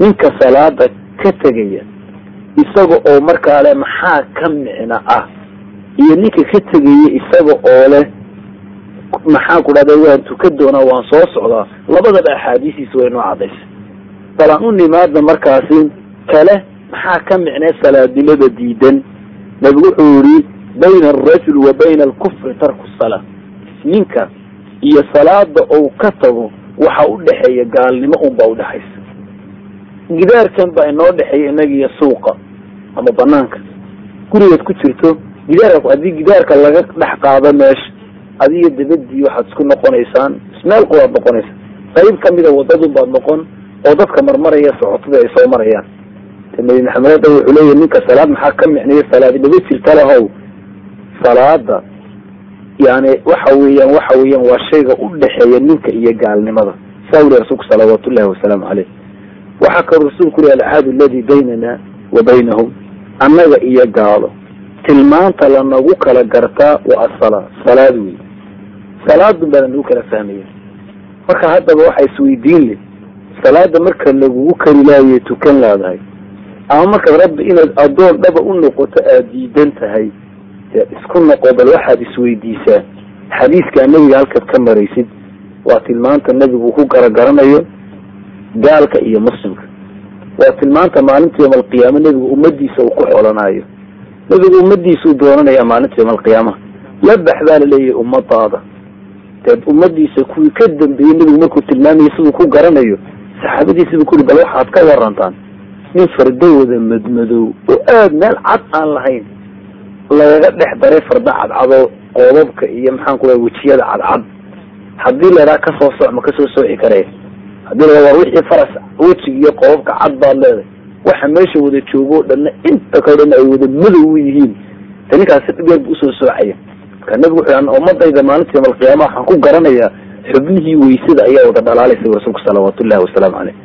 ninka salaada ka tegaya isaga oo markaa leh maxaa ka micno ah? Iyo ninka ka tegaya isaga oo leh maxaan ku dhahda waan tukan doonaa waan soo socdaa. Labadaba axaadiistiisa way noo cadaysay bal aan u nimaadna markaasi kale maxaa ka micnay salaadnimada diidan? Nebigu wuxuu yihi bayna alrajuli wa bayna alkufri tarku salaa ninka iyo salaada ou ka tago waxa u dhexeeya gaalnimo unbaa udhexaysa gidaarkan baa inoo dhexeeya inaga iyo suuqa ama banaanka gurigaad ku jirto gidaarka haddii gidaarka laga dhex qaado meesha adiga dabadii waxaad isku noqonaysaan ismeel quraad noqonaysa qayb kamida wadadun baad noqon oo dadka marmaraya socotada ay soo marayaan nabi maxamed hadda wuxuu leeyahy ninka salaad maxaa ka micnaya salaadi laba jirta lahow. Salaada yani waxa weeyaan waxa weeyaan waa shayga u dhexeeya ninka iyo gaalnimada. Saa wuli rasuulku salawaatu ullahi wasalaamu caleyh waxaa kaloo rasuulku uri alcaadu aladi baynana wa baynahum annaga iyo gaalo tilmaanta lanagu kala gartaa waa asalaa salaad wey salaadun baa lanagu kala fahmaya marka haddaba waxa isweydiin leh salaada marka lagugu kari laayo tukan laadahay ama markaad rabbi inaad addoon dhaba u noqoto aada diidan tahay. Isku noqo bal waxaad isweydiisaa. Xadiiskaa nebiga halkaad ka maraysid waa tilmaanta nebigu ku garagaranayo gaalka iyo muslimka. Waa tilmaanta maalinta yowma alqiyaama nebigu ummadiisa uu ku xolanaayo. Nebigu ummadiisuu doonanayaa maalinta yowma alqiyaamaha labax baa la leeyahay ummadaada. Deed ummadiisa kuwii ka dambeeyey nebigu markuu tilmaamaya siduu ku garanayo saxaabadiisibu ku uri bal waxaad ka warantaan nin fardahooda madmadow oo aada meel cad aan lahayn lagaga dhex daray farda cadcadoo qoobabka iyo maxaan ku laha wejiyada cadcad haddii laydhaha ka soo soc ma ka soo sooci karee. Haddii la war wixii faras wejiga iyo qoobabka cad baad leedahay. Waxa meesha wada joogo o dhanna inta kao dhan ay wada madow yihiin. De ninkaasi dhibeer bu u soo soocaya. Marka nebigu wuxuu ummadayda maalinta yom alqiyaama waxaan ku garanayaa xubnihii weysada ayaa wada dhalaalaysa rasuulku salawaatullahi wasalaamu caleyh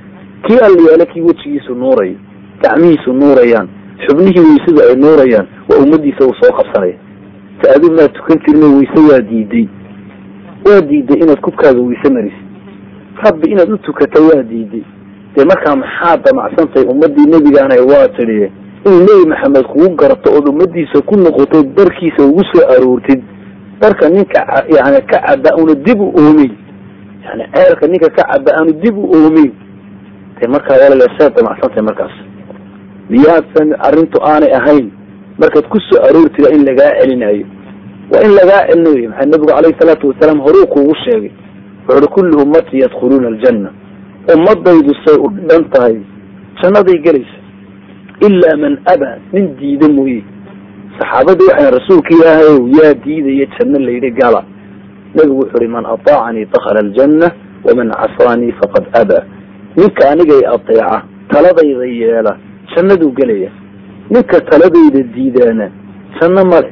kii allayaale kii wejigiisu nuurayo gacmihiisu nuurayaan xubnihii weysadu ay nuurayaan waa ummadiisa uu soo qabsanaya ta adigu maad tukan jirno weyse waa diiday. Waa diiday inaad kubkaaga weyse marisid rabbi inaad u tukato waa diiday. Dee markaa maxaad damacsantahay ummadii nebigaana waa tidhi inuu nebi maxamed kugu garto ood ummadiisa ku noqotay darkiisa ugu soo aroortid. Darka ninka yani ka caba aanu dib u oomeyn yani ceelka ninka ka caba aanu dib u oomeyn de markaa walaal saad damacsantahay markaas. Miyaadsan arrintu aanay ahayn markaad ku soo in lagaa celinayo. Waa in lagaa celinayo maxaa nabigu calayhi salaatu wasalaam horuu kuugu sheegay. Wuxuuhi kullu ummatii yadkhuluuna aljanna. Ummadaydu say u dhan tahay jannaday gelaysa ilaa man abaa nin diida mooye. Saxaabadii waxay rasuulka ilaahayow yaa diidaya janno layidhi gala. Nabigu wuxu uhi man ataacanii dakhala aljanna waman casaanii faqad abaa ninka anigay ateeca taladayda yeela jannaduu gelaya. Ninka taladayda diidaana janno male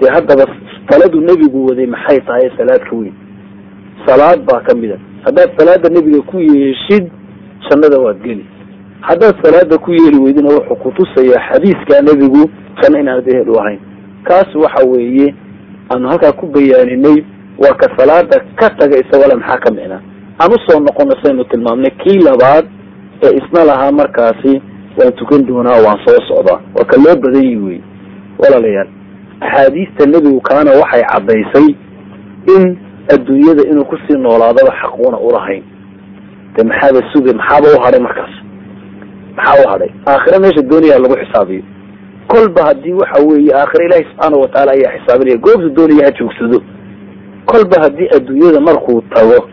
dee haddaba taladu nebigu waday maxay tahay salaad ka weyn? Salaad baa ka mida haddaad salaada nebiga ku yeeshid jannada waad geli. Haddaad salaada ku yeeli weydina wuxuu kutusayaa xadiiskaa nebigu janno inaanad ehel u ahayn. Kaas waxa weeye aanu halkaa ku bayaaninay waa ka salaada ka taga isagoo maxaa ka micnaa aan u soo noqono saynu tilmaamnay kii labaad ee isna lahaa markaasi waan tukan doonaa waan soo socdaa. Waa ka loo badan yi wey. Walaalayaal axaadiista nebigu kaana waxay caddaysay in adduunyada inuu ku sii noolaadaba xaquuna ulahayn de maxaaba suga maxaaba u hadhay markaas? Maxaa u hadhay? Aakhira meesha doonaya lagu xisaabiyo. Kolba haddii waxa weeye aakhira ilaahi subxaana watacaala ayaa xisaabinaya goobta doonaya ha joogsado. Kolba haddii adduunyada markuu tago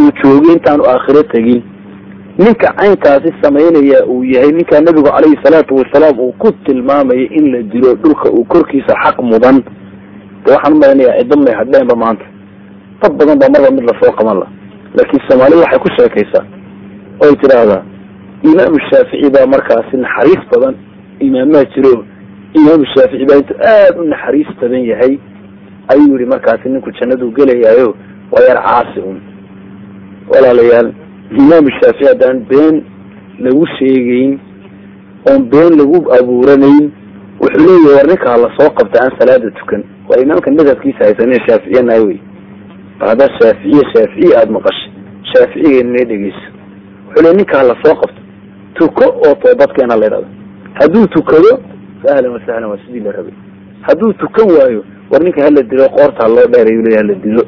uu joogay intaanu aakhiro tegin. Ninka caynkaasi samaynaya uu yahay ninkaa nabigu calayhi salaatu wasalaam uu ku tilmaamayay in la dilo dhulka uu korkiisa xaq mudan. De waxaan umalanayaa ciddo may hadheenba maanta. Dad badan baa marba mid la soo qaban la. Laakiin soomaalida waxay ku sheekaysaa. Oy tidhaahdaa imaamu shaafici baa markaasi naxariis badan imaamaa jiro. Imaamu shaafici baa intuu aada u naxariis badan yahay. Ayuu yihi markaasi ninku jannaduu gelayaayo waa yar caasi un walaalayaal. Imaamu shaafici haddaan been lagu sheegeyn oon been lagu abuuranayn wuxuu leeyahay war ninkaa la soo qabta aan salaada tukan. Waa imaamka madhabkiisa haysanee shaaficiyanahay wey. Bal haddaad shaaficiye shaaficiye aada maqashay shaaficigeenana dhegeyso. Wuxuu leey ninkaa la soo qabto tuko oo toobadkeena la ydhahdo hadduu tukado fa ahlan wasahlan waa sidii la rabay. Hadduu tukan waayo war ninka hala dilo qoortaa loo dheerayu leya hala dilo.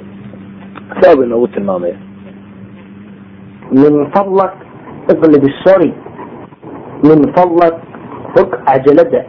Saa bay noogu tilmaamaya من فضلك اغلب الشري من فضلك فك عجلتك